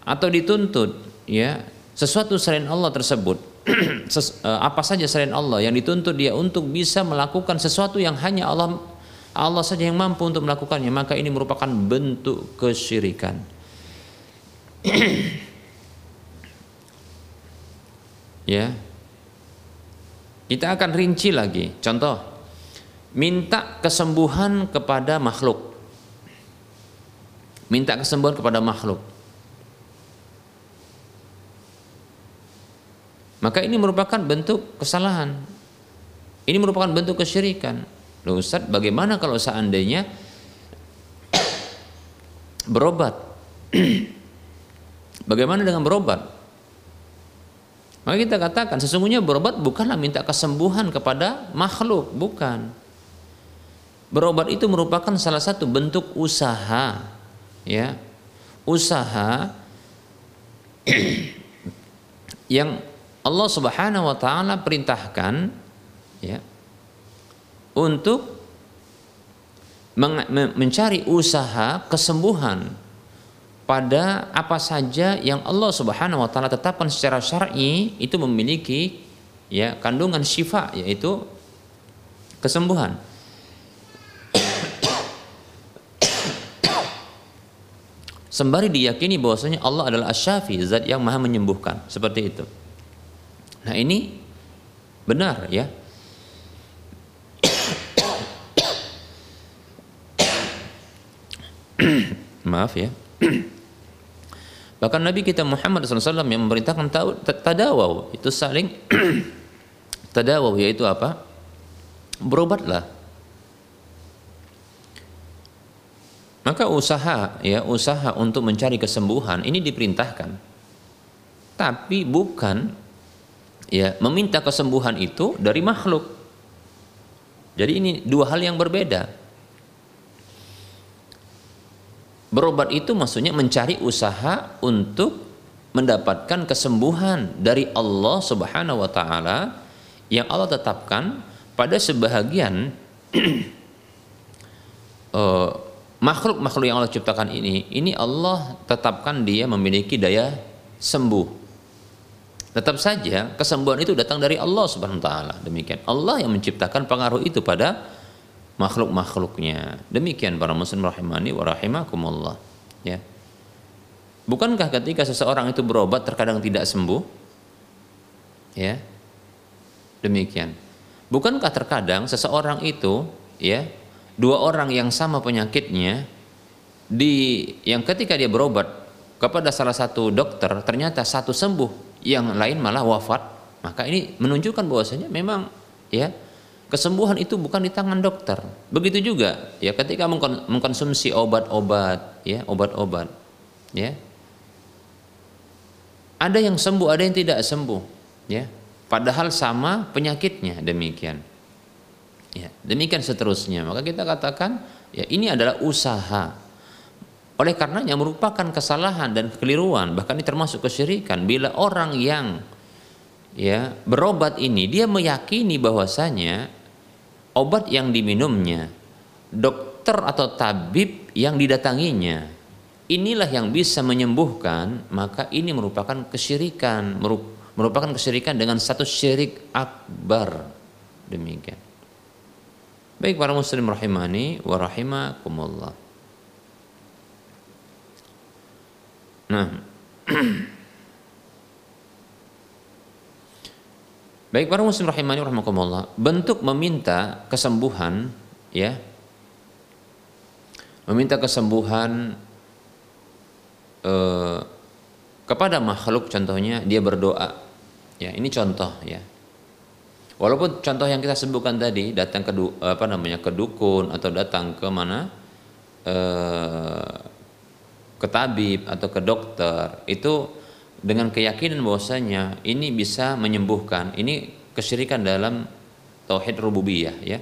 atau dituntut ya sesuatu selain Allah tersebut. E, apa saja selain Allah yang dituntut dia untuk bisa melakukan sesuatu yang hanya Allah Allah saja yang mampu untuk melakukannya maka ini merupakan bentuk kesyirikan ya Kita akan rinci lagi. Contoh, minta kesembuhan kepada makhluk. Minta kesembuhan kepada makhluk. Maka ini merupakan bentuk kesalahan. Ini merupakan bentuk kesyirikan. Loh Ustaz, bagaimana kalau seandainya berobat? bagaimana dengan berobat? Maka kita katakan sesungguhnya berobat bukanlah minta kesembuhan kepada makhluk, bukan. Berobat itu merupakan salah satu bentuk usaha, ya. Usaha yang Allah Subhanahu wa taala perintahkan ya untuk mencari usaha kesembuhan pada apa saja yang Allah Subhanahu wa taala tetapkan secara syar'i itu memiliki ya kandungan syifa yaitu kesembuhan. Sembari diyakini bahwasanya Allah adalah asyafi, zat yang maha menyembuhkan, seperti itu. Nah, ini benar ya. Maaf ya. Bahkan Nabi kita Muhammad SAW yang memerintahkan tadawau itu saling tadawau yaitu apa? Berobatlah. Maka usaha ya usaha untuk mencari kesembuhan ini diperintahkan. Tapi bukan ya meminta kesembuhan itu dari makhluk. Jadi ini dua hal yang berbeda. Berobat itu maksudnya mencari usaha untuk mendapatkan kesembuhan dari Allah Subhanahu wa taala yang Allah tetapkan pada sebahagian uh, makhluk-makhluk yang Allah ciptakan ini, ini Allah tetapkan dia memiliki daya sembuh. Tetap saja kesembuhan itu datang dari Allah Subhanahu wa taala. Demikian. Allah yang menciptakan pengaruh itu pada makhluk-makhluknya. Demikian para muslim rahimani wa rahimakumullah. Ya. Bukankah ketika seseorang itu berobat terkadang tidak sembuh? Ya. Demikian. Bukankah terkadang seseorang itu ya, dua orang yang sama penyakitnya di yang ketika dia berobat kepada salah satu dokter ternyata satu sembuh, yang lain malah wafat, maka ini menunjukkan bahwasanya memang ya Kesembuhan itu bukan di tangan dokter. Begitu juga ya ketika mengkonsumsi obat-obat ya, obat-obat ya. Ada yang sembuh, ada yang tidak sembuh ya. Padahal sama penyakitnya demikian. Ya, demikian seterusnya. Maka kita katakan ya ini adalah usaha. Oleh karenanya merupakan kesalahan dan kekeliruan, bahkan ini termasuk kesyirikan bila orang yang ya berobat ini dia meyakini bahwasanya obat yang diminumnya, dokter atau tabib yang didatanginya, inilah yang bisa menyembuhkan, maka ini merupakan kesyirikan, merupakan kesyirikan dengan satu syirik akbar. Demikian. Baik para muslim rahimani wa rahimakumullah. Nah, Baik para muslim rahimani rahimakumullah, bentuk meminta kesembuhan ya. Meminta kesembuhan eh, kepada makhluk contohnya dia berdoa. Ya, ini contoh ya. Walaupun contoh yang kita sebutkan tadi datang ke apa namanya ke dukun atau datang ke mana eh, ke tabib atau ke dokter itu dengan keyakinan bahwasanya ini bisa menyembuhkan ini kesyirikan dalam tauhid rububiyah ya.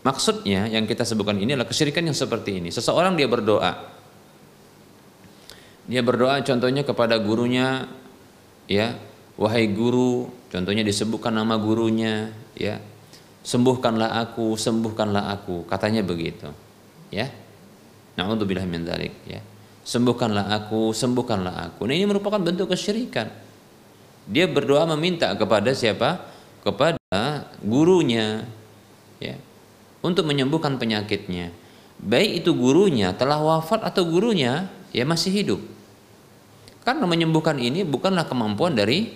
Maksudnya yang kita sebutkan ini adalah kesyirikan yang seperti ini. Seseorang dia berdoa. Dia berdoa contohnya kepada gurunya ya. Wahai guru contohnya disebutkan nama gurunya ya. Sembuhkanlah aku sembuhkanlah aku. Katanya begitu ya. Naudzubillah min dzalik ya sembuhkanlah aku, sembuhkanlah aku. Nah, ini merupakan bentuk kesyirikan. Dia berdoa meminta kepada siapa? Kepada gurunya, ya, untuk menyembuhkan penyakitnya. Baik itu gurunya telah wafat atau gurunya ya masih hidup. Karena menyembuhkan ini bukanlah kemampuan dari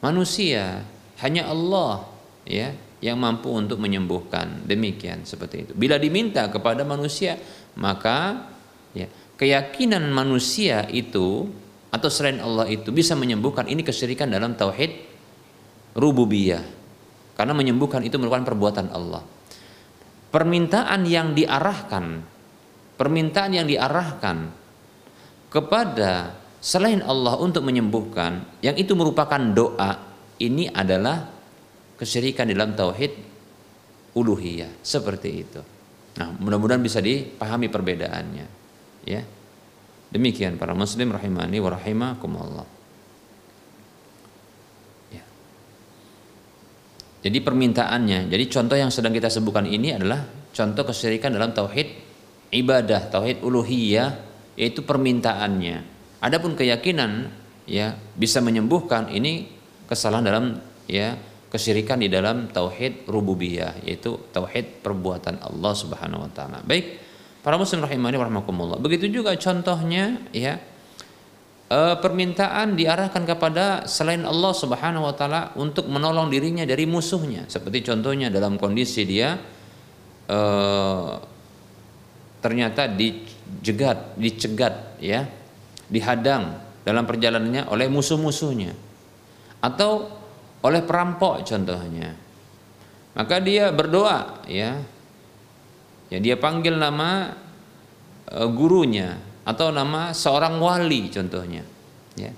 manusia. hanya Allah ya yang mampu untuk menyembuhkan. Demikian seperti itu. Bila diminta kepada manusia, maka ya keyakinan manusia itu atau selain Allah itu bisa menyembuhkan ini kesyirikan dalam tauhid rububiyah. Karena menyembuhkan itu merupakan perbuatan Allah. Permintaan yang diarahkan permintaan yang diarahkan kepada selain Allah untuk menyembuhkan yang itu merupakan doa ini adalah kesyirikan dalam tauhid uluhiyah seperti itu. Nah, mudah-mudahan bisa dipahami perbedaannya. Ya. Demikian para muslim rahimani wa rahimakumullah. Ya. Jadi permintaannya, jadi contoh yang sedang kita sebutkan ini adalah contoh kesyirikan dalam tauhid ibadah, tauhid uluhiyah yaitu permintaannya. Adapun keyakinan ya bisa menyembuhkan ini kesalahan dalam ya kesyirikan di dalam tauhid rububiyah yaitu tauhid perbuatan Allah Subhanahu wa taala. Baik, para muslim rahimani rahimakumullah. Begitu juga contohnya ya e, permintaan diarahkan kepada selain Allah Subhanahu wa taala untuk menolong dirinya dari musuhnya. Seperti contohnya dalam kondisi dia e, ternyata dijegat, dicegat ya, dihadang dalam perjalanannya oleh musuh-musuhnya. Atau oleh perampok contohnya. Maka dia berdoa ya. Ya dia panggil nama uh, gurunya atau nama seorang wali contohnya. Ya.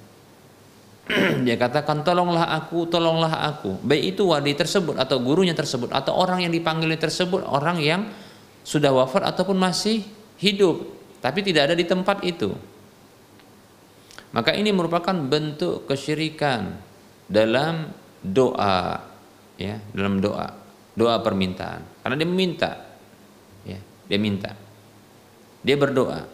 dia katakan tolonglah aku, tolonglah aku. Baik itu wali tersebut atau gurunya tersebut atau orang yang dipanggil tersebut orang yang sudah wafat ataupun masih hidup tapi tidak ada di tempat itu. Maka ini merupakan bentuk kesyirikan dalam doa ya dalam doa doa permintaan karena dia meminta dia minta. Dia berdoa.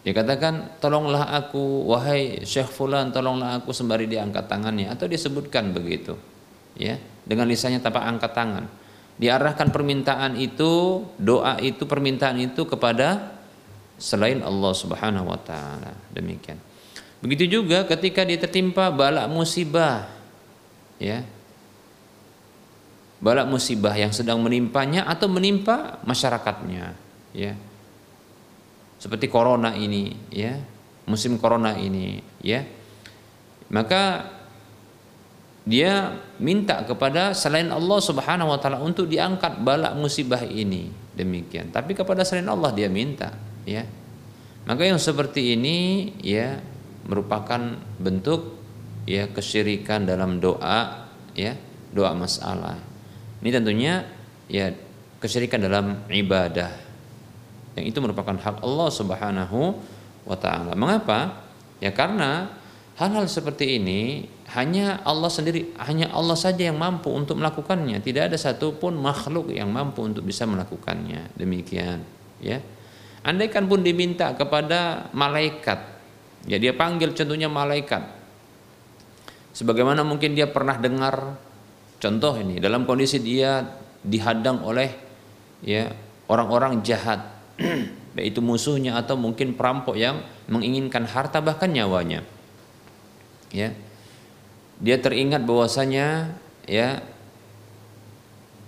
Dia katakan tolonglah aku wahai Syekh fulan tolonglah aku sembari dia angkat tangannya. Atau disebutkan begitu ya dengan lisannya tanpa angkat tangan. Diarahkan permintaan itu doa itu permintaan itu kepada selain Allah Subhanahu wa taala. Demikian. Begitu juga ketika dia tertimpa balak musibah, ya, balak musibah yang sedang menimpanya atau menimpa masyarakatnya, ya, seperti corona ini, ya, musim corona ini, ya, maka dia minta kepada selain Allah Subhanahu wa taala untuk diangkat balak musibah ini. Demikian. Tapi kepada selain Allah dia minta ya. Maka yang seperti ini ya merupakan bentuk ya kesyirikan dalam doa ya doa masalah ini tentunya ya kesyirikan dalam ibadah yang itu merupakan hak Allah Subhanahu wa taala. Mengapa? Ya karena hal-hal seperti ini hanya Allah sendiri, hanya Allah saja yang mampu untuk melakukannya. Tidak ada satupun makhluk yang mampu untuk bisa melakukannya. Demikian, ya. Andaikan pun diminta kepada malaikat Ya dia panggil contohnya malaikat. Sebagaimana mungkin dia pernah dengar contoh ini dalam kondisi dia dihadang oleh ya orang-orang jahat baik itu musuhnya atau mungkin perampok yang menginginkan harta bahkan nyawanya. Ya. Dia teringat bahwasanya ya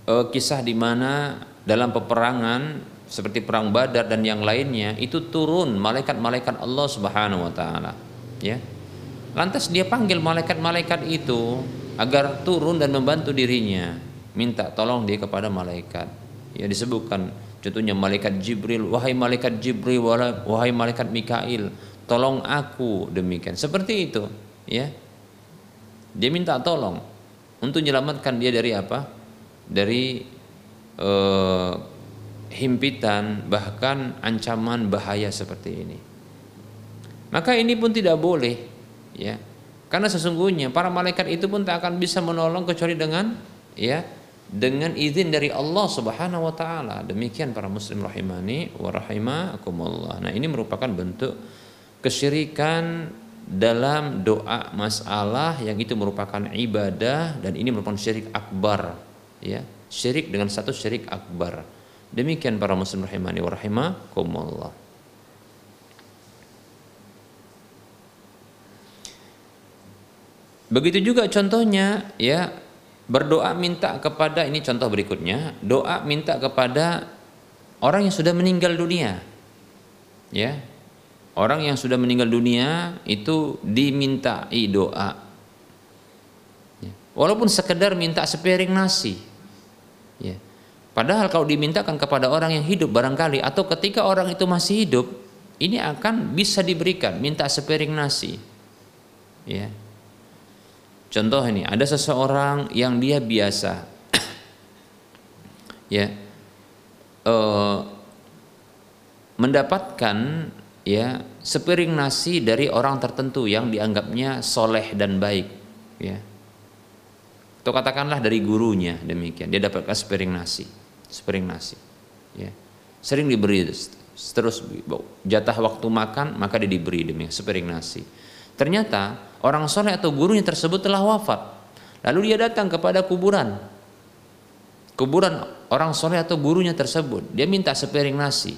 eh, kisah di mana dalam peperangan seperti perang Badar dan yang lainnya itu turun malaikat-malaikat Allah Subhanahu wa taala ya lantas dia panggil malaikat-malaikat itu agar turun dan membantu dirinya. Minta tolong dia kepada malaikat. Ya disebutkan contohnya malaikat Jibril wahai malaikat Jibril wahai malaikat Mikail tolong aku. Demikian. Seperti itu ya. Dia minta tolong untuk menyelamatkan dia dari apa? Dari uh, himpitan bahkan ancaman bahaya seperti ini. Maka ini pun tidak boleh ya. Karena sesungguhnya para malaikat itu pun tak akan bisa menolong kecuali dengan ya dengan izin dari Allah Subhanahu wa taala. Demikian para muslim rahimani wa rahimakumullah. Nah, ini merupakan bentuk kesyirikan dalam doa masalah yang itu merupakan ibadah dan ini merupakan syirik akbar ya syirik dengan satu syirik akbar Demikian para muslim rahimani wa rahimakumullah. Begitu juga contohnya ya berdoa minta kepada ini contoh berikutnya doa minta kepada orang yang sudah meninggal dunia. Ya orang yang sudah meninggal dunia itu dimintai doa. Ya. walaupun sekedar minta sepiring nasi. Ya padahal kalau dimintakan kepada orang yang hidup barangkali atau ketika orang itu masih hidup ini akan bisa diberikan minta sepiring nasi. Ya Contoh ini, ada seseorang yang dia biasa. Ya. Uh, mendapatkan ya sepiring nasi dari orang tertentu yang dianggapnya soleh dan baik ya. Atau katakanlah dari gurunya demikian. Dia dapatkan sepiring nasi sepiring nasi ya. Sering diberi terus jatah waktu makan maka dia diberi demikian sepiring nasi. Ternyata orang soleh atau gurunya tersebut telah wafat. Lalu dia datang kepada kuburan. Kuburan orang soleh atau gurunya tersebut. Dia minta sepiring nasi.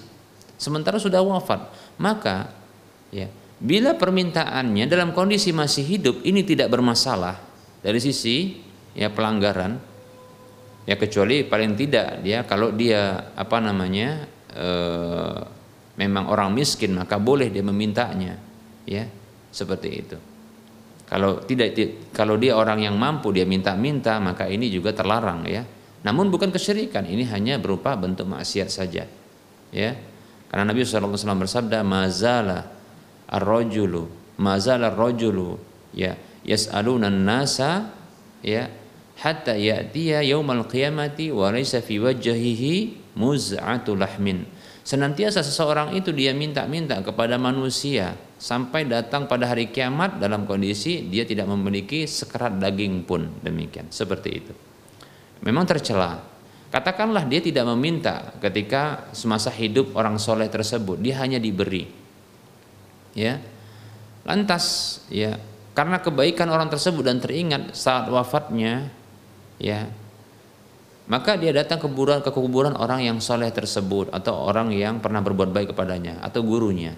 Sementara sudah wafat. Maka ya, bila permintaannya dalam kondisi masih hidup ini tidak bermasalah dari sisi ya pelanggaran ya kecuali paling tidak dia kalau dia apa namanya e, memang orang miskin maka boleh dia memintanya ya seperti itu. Kalau tidak kalau dia orang yang mampu dia minta-minta maka ini juga terlarang ya. Namun bukan kesyirikan, ini hanya berupa bentuk maksiat saja. Ya. Karena Nabi SAW bersabda mazala ar-rajulu mazala ar-rajulu ya yas'aluna nasa ya hatta ya'tiya yaumal qiyamati wa laysa fi wajhihi muz'atu lahmin. Senantiasa seseorang itu dia minta-minta kepada manusia sampai datang pada hari kiamat dalam kondisi dia tidak memiliki sekerat daging pun. Demikian. Seperti itu. Memang tercela. Katakanlah dia tidak meminta ketika semasa hidup orang soleh tersebut. Dia hanya diberi. Ya. Lantas ya karena kebaikan orang tersebut dan teringat saat wafatnya ya maka dia datang ke kuburan ke kuburan orang yang soleh tersebut atau orang yang pernah berbuat baik kepadanya atau gurunya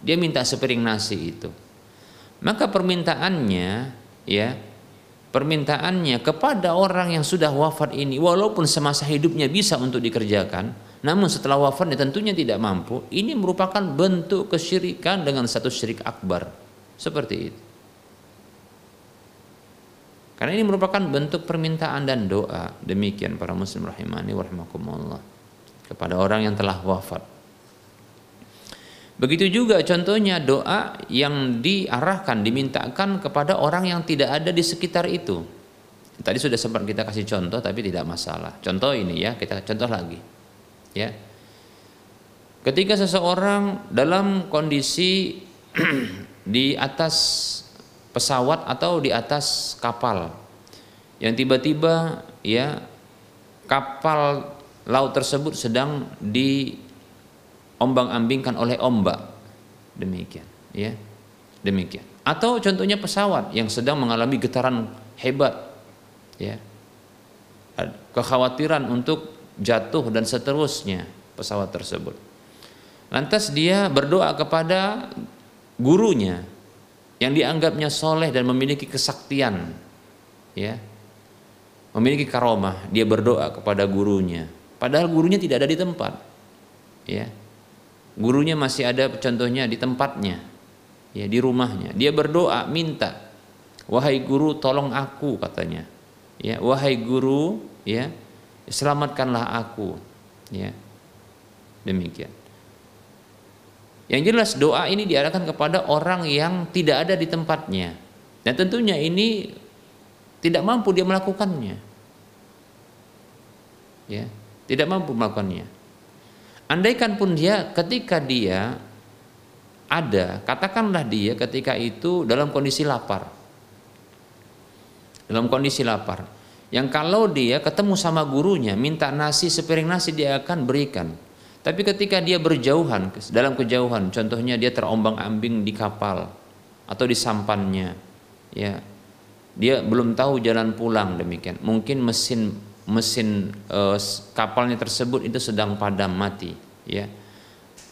dia minta sepiring nasi itu. Maka permintaannya ya permintaannya kepada orang yang sudah wafat ini walaupun semasa hidupnya bisa untuk dikerjakan namun setelah wafatnya tentunya tidak mampu ini merupakan bentuk kesyirikan dengan satu syirik akbar. Seperti itu. Karena ini merupakan bentuk permintaan dan doa. Demikian para muslim rahimani warahmatullah kepada orang yang telah wafat Begitu juga contohnya doa yang diarahkan, dimintakan kepada orang yang tidak ada di sekitar itu. Tadi sudah sempat kita kasih contoh tapi tidak masalah. Contoh ini ya, kita contoh lagi. Ya. Ketika seseorang dalam kondisi di atas pesawat atau di atas kapal yang tiba-tiba ya kapal laut tersebut sedang di ombang-ambingkan oleh ombak. Demikian, ya. Demikian. Atau contohnya pesawat yang sedang mengalami getaran hebat, ya. Kekhawatiran untuk jatuh dan seterusnya pesawat tersebut. Lantas dia berdoa kepada gurunya yang dianggapnya soleh dan memiliki kesaktian, ya, memiliki karomah. Dia berdoa kepada gurunya, padahal gurunya tidak ada di tempat, ya gurunya masih ada contohnya di tempatnya ya di rumahnya. Dia berdoa minta wahai guru tolong aku katanya. Ya wahai guru ya selamatkanlah aku ya. Demikian. Yang jelas doa ini diarahkan kepada orang yang tidak ada di tempatnya. Dan tentunya ini tidak mampu dia melakukannya. Ya tidak mampu melakukannya Andaikan pun dia ketika dia ada, katakanlah dia ketika itu dalam kondisi lapar. Dalam kondisi lapar. Yang kalau dia ketemu sama gurunya, minta nasi, sepiring nasi dia akan berikan. Tapi ketika dia berjauhan, dalam kejauhan, contohnya dia terombang-ambing di kapal atau di sampannya, ya, dia belum tahu jalan pulang demikian. Mungkin mesin mesin uh, kapalnya tersebut itu sedang padam mati ya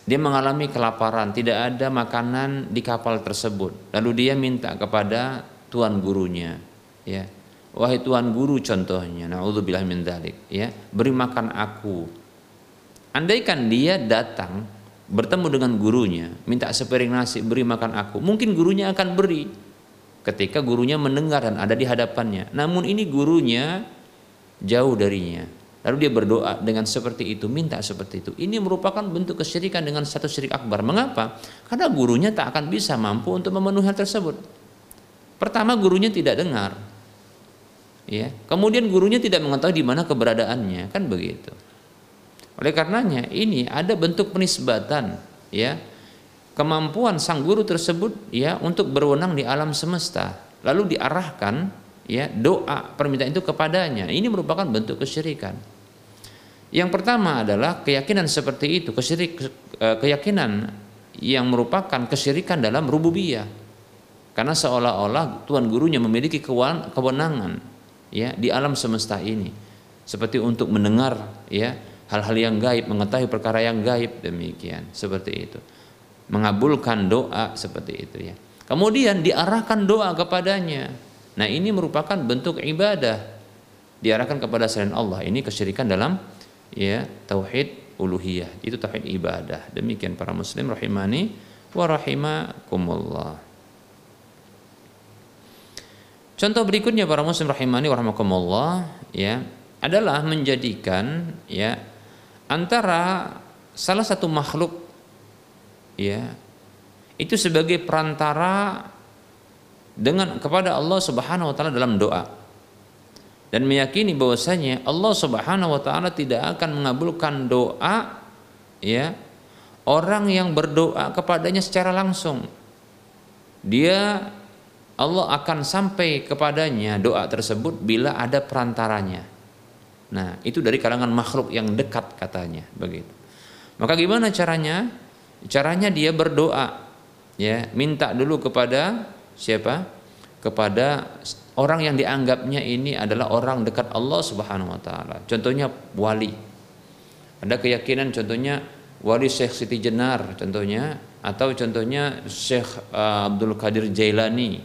dia mengalami kelaparan tidak ada makanan di kapal tersebut lalu dia minta kepada tuan gurunya, ya. Wahai tuan guru contohnya, naudzubillah min dzalik, ya. Beri makan aku. Andaikan dia datang bertemu dengan gurunya, minta sepiring nasi, beri makan aku. Mungkin gurunya akan beri ketika gurunya mendengar dan ada di hadapannya. Namun ini gurunya jauh darinya. Lalu dia berdoa dengan seperti itu, minta seperti itu. Ini merupakan bentuk kesyirikan dengan satu syirik akbar. Mengapa? Karena gurunya tak akan bisa mampu untuk memenuhi hal tersebut. Pertama gurunya tidak dengar. Ya. Kemudian gurunya tidak mengetahui di mana keberadaannya, kan begitu. Oleh karenanya ini ada bentuk penisbatan ya kemampuan sang guru tersebut ya untuk berwenang di alam semesta lalu diarahkan ya doa permintaan itu kepadanya. Ini merupakan bentuk kesyirikan. Yang pertama adalah keyakinan seperti itu kesyirik eh, keyakinan yang merupakan kesyirikan dalam rububiyah. Karena seolah-olah tuan gurunya memiliki kewenangan ya di alam semesta ini. Seperti untuk mendengar ya hal-hal yang gaib mengetahui perkara yang gaib demikian seperti itu. Mengabulkan doa seperti itu ya. Kemudian diarahkan doa kepadanya. Nah, ini merupakan bentuk ibadah diarahkan kepada selain Allah. Ini kesyirikan dalam ya tauhid uluhiyah. Itu tauhid ibadah. Demikian para muslim rahimani wa rahimakumullah. Contoh berikutnya para muslim rahimani wa rahimakumullah ya adalah menjadikan ya antara salah satu makhluk ya itu sebagai perantara dengan kepada Allah Subhanahu wa taala dalam doa. Dan meyakini bahwasanya Allah Subhanahu wa taala tidak akan mengabulkan doa ya orang yang berdoa kepadanya secara langsung. Dia Allah akan sampai kepadanya doa tersebut bila ada perantaranya. Nah itu dari kalangan makhluk yang dekat katanya begitu. Maka gimana caranya? Caranya dia berdoa, ya, minta dulu kepada siapa? Kepada orang yang dianggapnya ini adalah orang dekat Allah Subhanahu wa taala. Contohnya wali. Ada keyakinan contohnya wali Syekh Siti Jenar contohnya atau contohnya Syekh uh, Abdul Qadir Jailani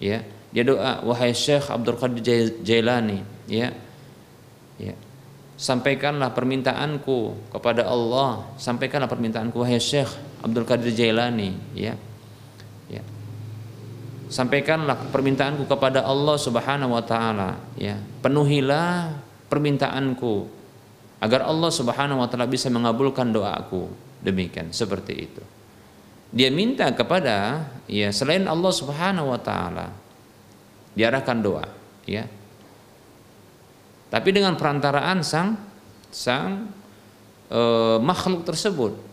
ya dia doa wahai Syekh Abdul Qadir Jailani ya ya sampaikanlah permintaanku kepada Allah sampaikanlah permintaanku wahai Syekh Abdul Qadir Jailani ya sampaikanlah permintaanku kepada Allah Subhanahu wa taala ya. Penuhilah permintaanku agar Allah Subhanahu wa taala bisa mengabulkan doaku. Demikian seperti itu. Dia minta kepada ya selain Allah Subhanahu wa taala diarahkan doa ya. Tapi dengan perantaraan sang sang e, makhluk tersebut.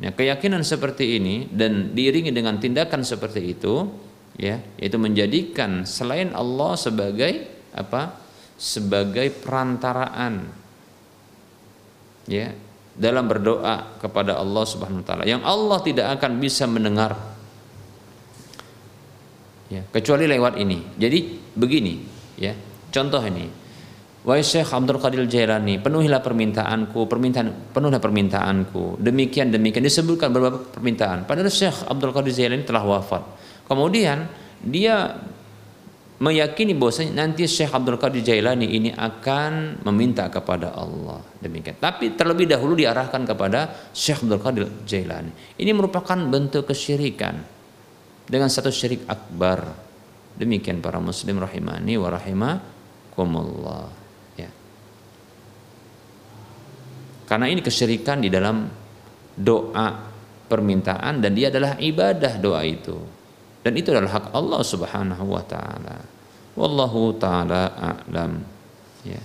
Ya, keyakinan seperti ini dan diiringi dengan tindakan seperti itu, ya, yaitu menjadikan selain Allah sebagai apa? Sebagai perantaraan, ya, dalam berdoa kepada Allah Subhanahu Wa Taala, yang Allah tidak akan bisa mendengar, ya, kecuali lewat ini. Jadi begini, ya, contoh ini Wahai Syekh Abdul Qadir Jailani, penuhilah permintaanku, permintaan penuhilah permintaanku. Demikian demikian disebutkan beberapa permintaan. Padahal Syekh Abdul Qadir Jailani telah wafat. Kemudian dia meyakini bahwasanya nanti Syekh Abdul Qadir Jailani ini akan meminta kepada Allah. Demikian. Tapi terlebih dahulu diarahkan kepada Syekh Abdul Qadir Jailani. Ini merupakan bentuk kesyirikan dengan satu syirik akbar. Demikian para muslim rahimani wa rahimakumullah. Karena ini kesyirikan di dalam doa permintaan dan dia adalah ibadah doa itu. Dan itu adalah hak Allah Subhanahu wa taala. Wallahu taala a'lam. Ya.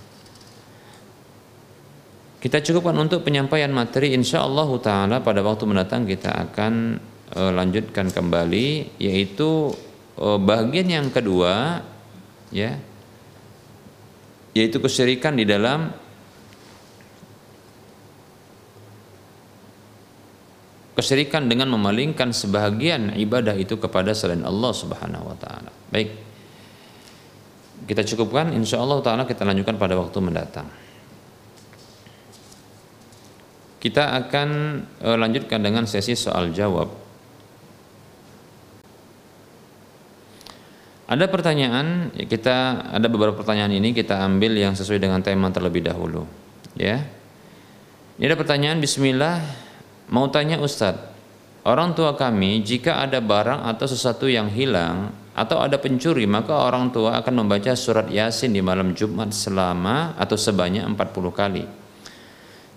Kita cukupkan untuk penyampaian materi insyaallah taala pada waktu mendatang kita akan uh, lanjutkan kembali yaitu uh, bagian yang kedua ya yaitu kesyirikan di dalam kesyirikan dengan memalingkan sebahagian ibadah itu kepada selain Allah Subhanahu wa taala. Baik. Kita cukupkan insyaallah taala kita lanjutkan pada waktu mendatang. Kita akan uh, lanjutkan dengan sesi soal jawab. Ada pertanyaan, kita ada beberapa pertanyaan ini kita ambil yang sesuai dengan tema terlebih dahulu. Ya. Ini ada pertanyaan Bismillah, mau tanya Ustadz, orang tua kami jika ada barang atau sesuatu yang hilang atau ada pencuri maka orang tua akan membaca surat Yasin di malam Jumat selama atau sebanyak 40 kali.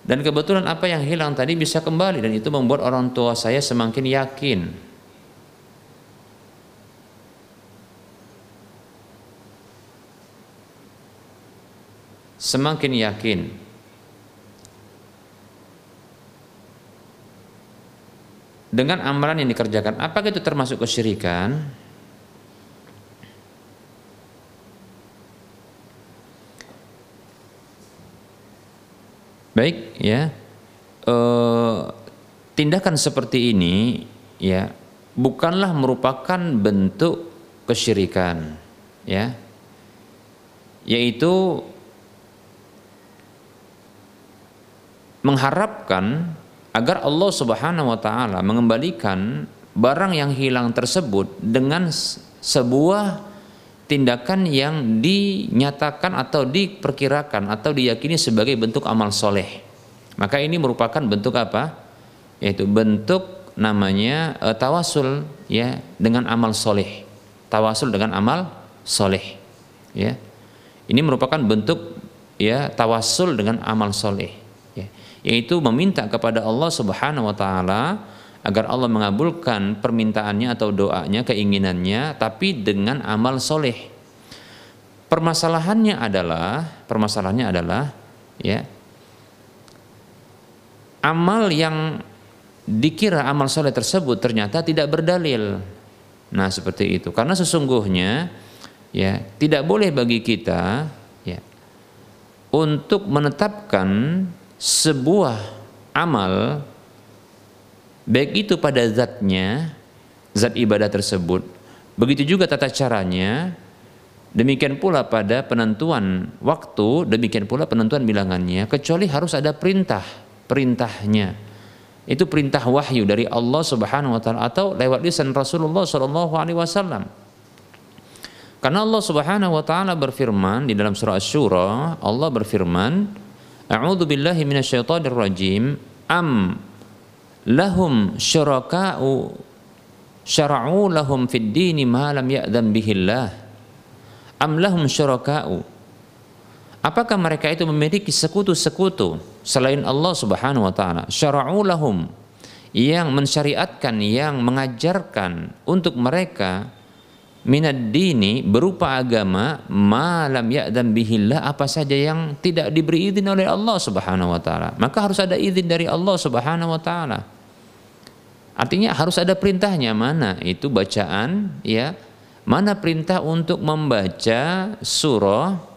Dan kebetulan apa yang hilang tadi bisa kembali dan itu membuat orang tua saya semakin yakin semakin yakin dengan amalan yang dikerjakan. Apakah itu termasuk kesyirikan? Baik ya. E, tindakan seperti ini ya bukanlah merupakan bentuk kesyirikan ya. Yaitu mengharapkan agar Allah Subhanahu wa taala mengembalikan barang yang hilang tersebut dengan sebuah tindakan yang dinyatakan atau diperkirakan atau diyakini sebagai bentuk amal soleh. Maka ini merupakan bentuk apa? Yaitu bentuk namanya e, tawasul ya dengan amal soleh. Tawasul dengan amal soleh. Ya, ini merupakan bentuk ya tawasul dengan amal soleh yaitu meminta kepada Allah Subhanahu wa taala agar Allah mengabulkan permintaannya atau doanya, keinginannya tapi dengan amal soleh. Permasalahannya adalah permasalahannya adalah ya amal yang dikira amal soleh tersebut ternyata tidak berdalil. Nah seperti itu karena sesungguhnya ya tidak boleh bagi kita ya untuk menetapkan sebuah amal baik itu pada zatnya zat ibadah tersebut begitu juga tata caranya demikian pula pada penentuan waktu demikian pula penentuan bilangannya kecuali harus ada perintah perintahnya. Itu perintah wahyu dari Allah Subhanahu wa taala atau lewat lisan Rasulullah sallallahu alaihi wasallam. Karena Allah Subhanahu wa taala berfirman di dalam surah Asy-Syura Allah berfirman A'udzu billahi minasyaitonir rajim. Am lahum syuraka'u syara'u lahum fid dini ma lam ya'dhan bihillah. Am lahum syuraka'u Apakah mereka itu memiliki sekutu-sekutu selain Allah Subhanahu wa taala? Syara'u lahum yang mensyariatkan, yang mengajarkan untuk mereka minad dini berupa agama malam ya'dam bihillah apa saja yang tidak diberi izin oleh Allah Subhanahu wa taala. Maka harus ada izin dari Allah Subhanahu wa taala. Artinya harus ada perintahnya. Mana? Itu bacaan ya. Mana perintah untuk membaca surah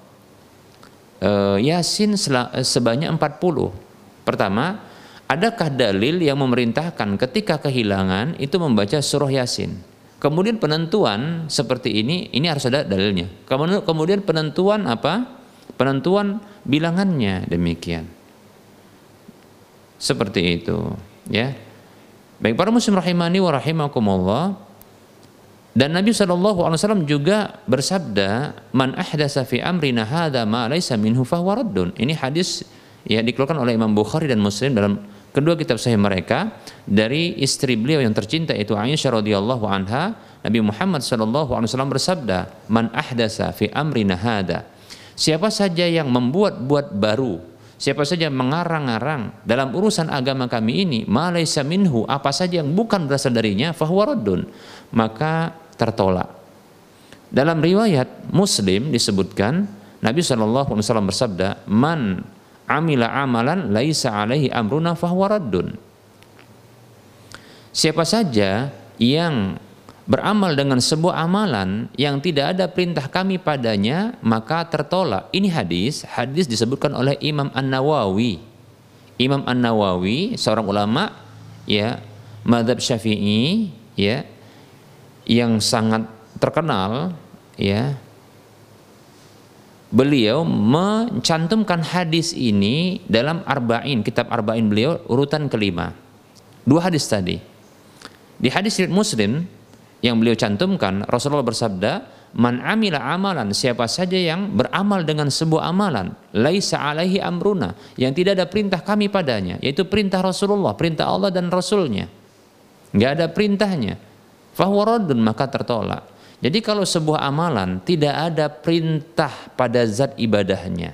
uh, Yasin sebanyak 40 pertama adakah dalil yang memerintahkan ketika kehilangan itu membaca surah Yasin Kemudian penentuan seperti ini, ini harus ada dalilnya. Kemudian penentuan apa? Penentuan bilangannya demikian. Seperti itu, ya. Baik para muslim rahimani wa rahimakumullah. Dan Nabi wasallam juga bersabda, "Man ahdasa fi amrina hadza ma laysa minhu fahuwa raddun." Ini hadis ya dikeluarkan oleh Imam Bukhari dan Muslim dalam kedua kitab sahih mereka dari istri beliau yang tercinta itu Aisyah radhiyallahu anha Nabi Muhammad sallallahu alaihi wasallam bersabda man ahdasa fi amrina hada. Siapa saja yang membuat-buat baru siapa saja mengarang-arang dalam urusan agama kami ini malaysa minhu apa saja yang bukan berasal darinya fahuwa raddun maka tertolak. Dalam riwayat Muslim disebutkan Nabi Wasallam bersabda, "Man amila amalan laisa alaihi amruna fahuwa raddun. Siapa saja yang beramal dengan sebuah amalan yang tidak ada perintah kami padanya maka tertolak. Ini hadis, hadis disebutkan oleh Imam An-Nawawi. Imam An-Nawawi seorang ulama ya madhab Syafi'i ya yang sangat terkenal ya beliau mencantumkan hadis ini dalam Arba'in, kitab Arba'in beliau urutan kelima. Dua hadis tadi. Di hadis riwayat Muslim yang beliau cantumkan, Rasulullah bersabda, man amila amalan siapa saja yang beramal dengan sebuah amalan laisa alaihi amruna yang tidak ada perintah kami padanya yaitu perintah Rasulullah perintah Allah dan Rasulnya nggak ada perintahnya fahuwa maka tertolak jadi kalau sebuah amalan tidak ada perintah pada zat ibadahnya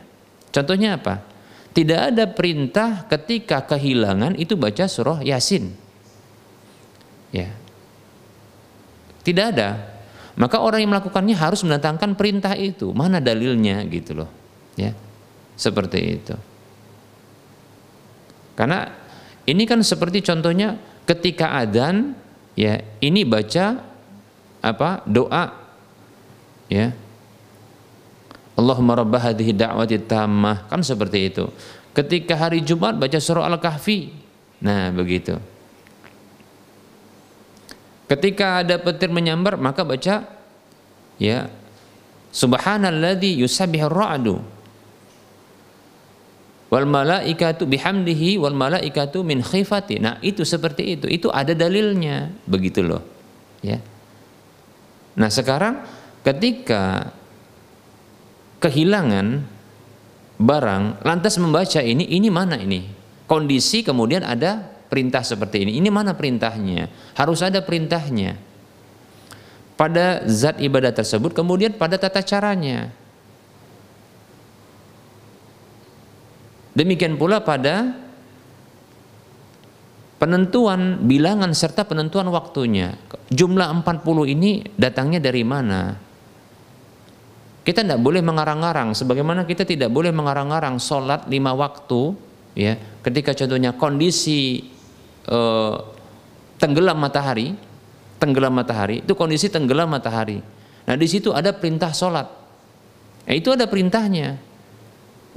contohnya apa tidak ada perintah ketika kehilangan itu baca surah yasin ya tidak ada maka orang yang melakukannya harus mendatangkan perintah itu. Mana dalilnya gitu loh. Ya. Seperti itu. Karena ini kan seperti contohnya ketika adzan ya, ini baca apa? doa ya. Allahumma rabb hadhihi da'wati tammah kan seperti itu. Ketika hari Jumat baca surah Al-Kahfi. Nah, begitu. Ketika ada petir menyambar maka baca ya Subhanalladzi yusabbihu ra'du wal malaikatu bihamdihi wal malaikatu min khifati. Nah, itu seperti itu. Itu ada dalilnya, begitu loh. Ya. Nah, sekarang ketika kehilangan barang lantas membaca ini ini mana ini? Kondisi kemudian ada perintah seperti ini. Ini mana perintahnya? Harus ada perintahnya. Pada zat ibadah tersebut, kemudian pada tata caranya. Demikian pula pada penentuan bilangan serta penentuan waktunya. Jumlah 40 ini datangnya dari mana? Kita tidak boleh mengarang-arang, sebagaimana kita tidak boleh mengarang-arang sholat lima waktu, ya. Ketika contohnya kondisi uh, tenggelam matahari, tenggelam matahari itu kondisi tenggelam matahari. Nah di situ ada perintah sholat. Nah, itu ada perintahnya.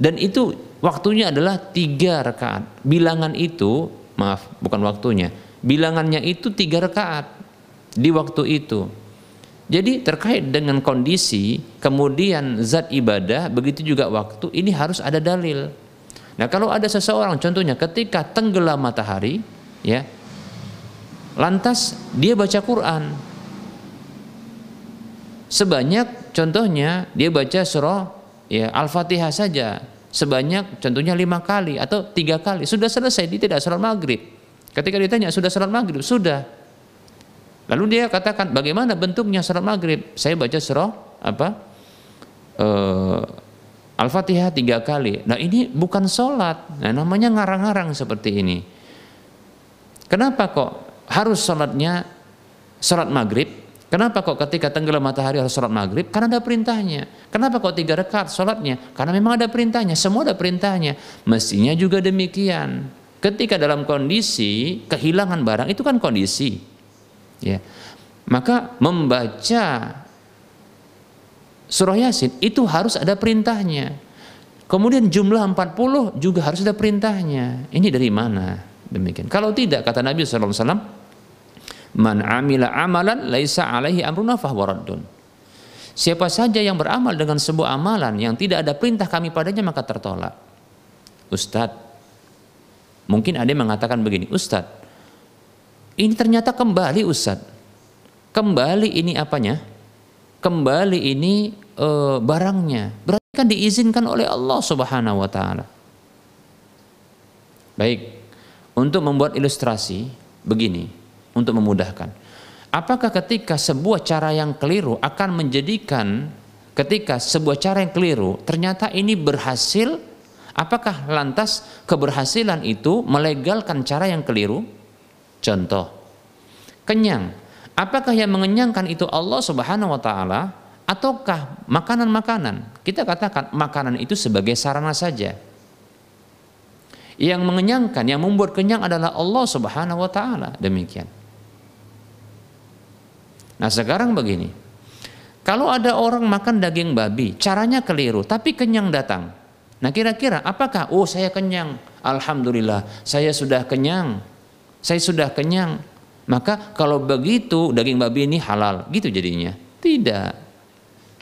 Dan itu waktunya adalah tiga rakaat. Bilangan itu, maaf bukan waktunya, bilangannya itu tiga rakaat di waktu itu. Jadi terkait dengan kondisi, kemudian zat ibadah, begitu juga waktu, ini harus ada dalil. Nah kalau ada seseorang, contohnya ketika tenggelam matahari, ya lantas dia baca Quran sebanyak contohnya dia baca surah ya al-fatihah saja sebanyak contohnya lima kali atau tiga kali. Sudah selesai dia tidak sholat maghrib. Ketika ditanya sudah sholat maghrib? Sudah. Lalu dia katakan bagaimana bentuknya sholat maghrib? Saya baca surah apa uh, al-fatihah tiga kali. Nah ini bukan sholat nah, namanya ngarang-ngarang seperti ini. Kenapa kok harus sholatnya sholat maghrib? Kenapa kok ketika tenggelam matahari harus sholat maghrib? Karena ada perintahnya. Kenapa kok tiga rekat sholatnya? Karena memang ada perintahnya. Semua ada perintahnya. Mestinya juga demikian. Ketika dalam kondisi kehilangan barang itu kan kondisi, ya. Maka membaca surah Yasin itu harus ada perintahnya. Kemudian jumlah 40 juga harus ada perintahnya. Ini dari mana? Demikian. Kalau tidak kata Nabi wasallam, "Man amila amalan laisa alaihi amruna fahuwa raddun." Siapa saja yang beramal dengan sebuah amalan yang tidak ada perintah kami padanya maka tertolak. Ustadz, mungkin ada yang mengatakan begini, Ustadz, ini ternyata kembali Ustadz. Kembali ini apanya? Kembali ini e, barangnya. Berarti kan diizinkan oleh Allah Subhanahu wa taala. Baik, untuk membuat ilustrasi begini untuk memudahkan. Apakah ketika sebuah cara yang keliru akan menjadikan ketika sebuah cara yang keliru ternyata ini berhasil apakah lantas keberhasilan itu melegalkan cara yang keliru? Contoh kenyang. Apakah yang mengenyangkan itu Allah Subhanahu wa taala ataukah makanan-makanan? Kita katakan makanan itu sebagai sarana saja yang mengenyangkan, yang membuat kenyang adalah Allah Subhanahu wa taala. Demikian. Nah, sekarang begini. Kalau ada orang makan daging babi, caranya keliru, tapi kenyang datang. Nah, kira-kira apakah oh saya kenyang? Alhamdulillah, saya sudah kenyang. Saya sudah kenyang. Maka kalau begitu daging babi ini halal, gitu jadinya. Tidak.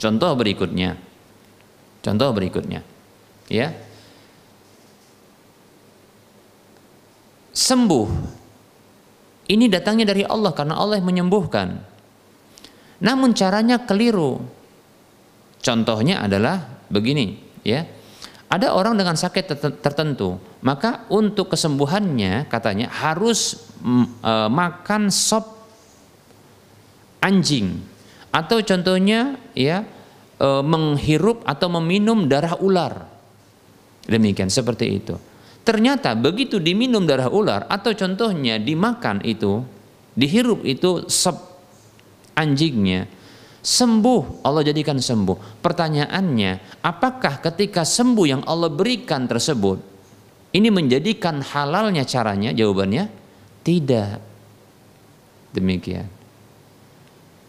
Contoh berikutnya. Contoh berikutnya. Ya. sembuh ini datangnya dari Allah karena Allah menyembuhkan. Namun caranya keliru. Contohnya adalah begini, ya. Ada orang dengan sakit tertentu, maka untuk kesembuhannya katanya harus e, makan sop anjing atau contohnya ya e, menghirup atau meminum darah ular. Demikian seperti itu. Ternyata begitu diminum darah ular atau contohnya dimakan itu, dihirup itu sop anjingnya, sembuh, Allah jadikan sembuh. Pertanyaannya, apakah ketika sembuh yang Allah berikan tersebut ini menjadikan halalnya caranya? Jawabannya tidak. Demikian.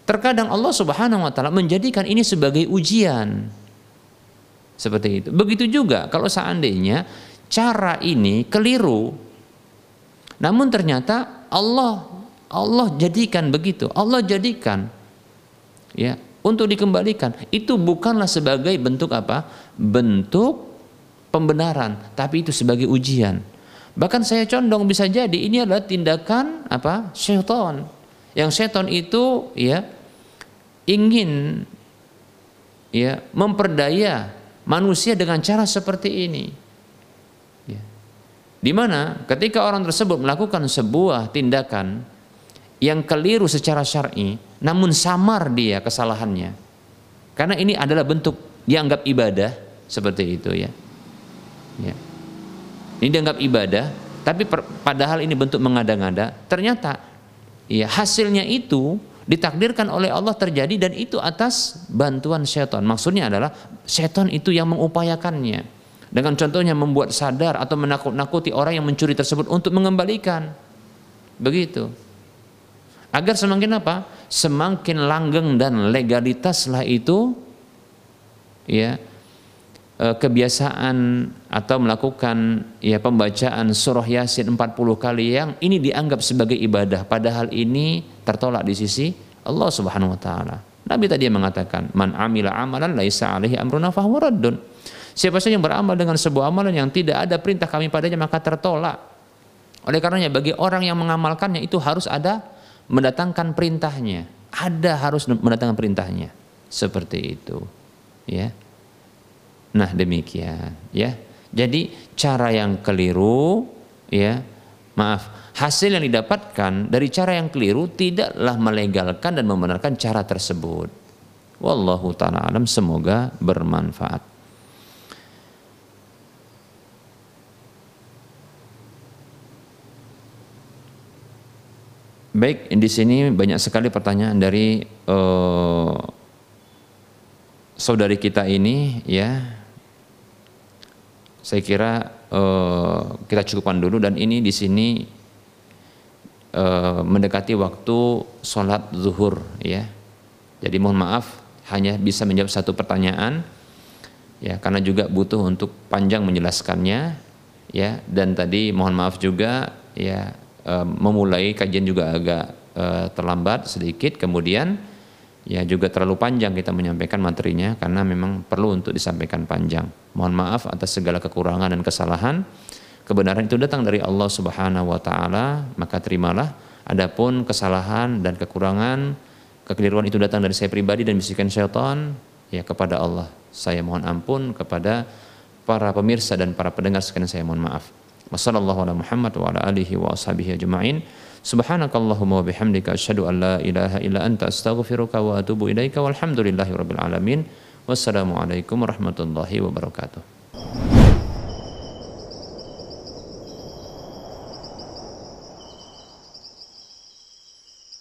Terkadang Allah Subhanahu wa taala menjadikan ini sebagai ujian. Seperti itu. Begitu juga kalau seandainya cara ini keliru. Namun ternyata Allah Allah jadikan begitu. Allah jadikan. Ya untuk dikembalikan. Itu bukanlah sebagai bentuk apa? Bentuk pembenaran tapi itu sebagai ujian. Bahkan saya condong bisa jadi ini adalah tindakan apa? Syaitan. Yang syaitan itu ya ingin ya memperdaya manusia dengan cara seperti ini. Ya. di mana ketika orang tersebut melakukan sebuah tindakan yang keliru secara syar'i namun samar dia kesalahannya. Karena ini adalah bentuk dianggap ibadah seperti itu ya. Ya. Ini dianggap ibadah tapi per, padahal ini bentuk mengada-ngada. Ternyata ya hasilnya itu ditakdirkan oleh Allah terjadi dan itu atas bantuan setan maksudnya adalah setan itu yang mengupayakannya. Dengan contohnya membuat sadar atau menakut-nakuti orang yang mencuri tersebut untuk mengembalikan. Begitu agar semakin apa? Semakin langgeng dan legalitaslah itu ya e, kebiasaan atau melakukan ya pembacaan surah Yasin 40 kali yang ini dianggap sebagai ibadah padahal ini tertolak di sisi Allah Subhanahu wa taala. Nabi tadi mengatakan, "Man amila amalan laisa alaihi amruna fahuwa raddun." Siapa saja yang beramal dengan sebuah amalan yang tidak ada perintah kami padanya maka tertolak. Oleh karenanya bagi orang yang mengamalkannya itu harus ada mendatangkan perintahnya. Ada harus mendatangkan perintahnya. Seperti itu. Ya. Nah, demikian, ya. Jadi cara yang keliru ya, maaf, hasil yang didapatkan dari cara yang keliru tidaklah melegalkan dan membenarkan cara tersebut. Wallahu taala alam semoga bermanfaat. Baik, di sini banyak sekali pertanyaan dari uh, saudari kita ini ya. Saya kira uh, kita cukupkan dulu dan ini di sini uh, mendekati waktu sholat zuhur ya. Jadi mohon maaf hanya bisa menjawab satu pertanyaan ya karena juga butuh untuk panjang menjelaskannya ya dan tadi mohon maaf juga ya memulai kajian juga agak uh, terlambat sedikit kemudian ya juga terlalu panjang kita menyampaikan materinya karena memang perlu untuk disampaikan panjang. Mohon maaf atas segala kekurangan dan kesalahan. Kebenaran itu datang dari Allah Subhanahu wa taala, maka terimalah. Adapun kesalahan dan kekurangan, kekeliruan itu datang dari saya pribadi dan bisikan syaitan, ya kepada Allah. Saya mohon ampun kepada para pemirsa dan para pendengar sekalian saya mohon maaf. Wassallallahu ala Muhammad wa ala alihi wa ashabihi ajma'in. Subhanakallahumma wa bihamdika asyhadu an la ilaha illa anta astaghfiruka wa atubu ilaika walhamdulillahi rabbil alamin. Wassalamualaikum warahmatullahi wabarakatuh.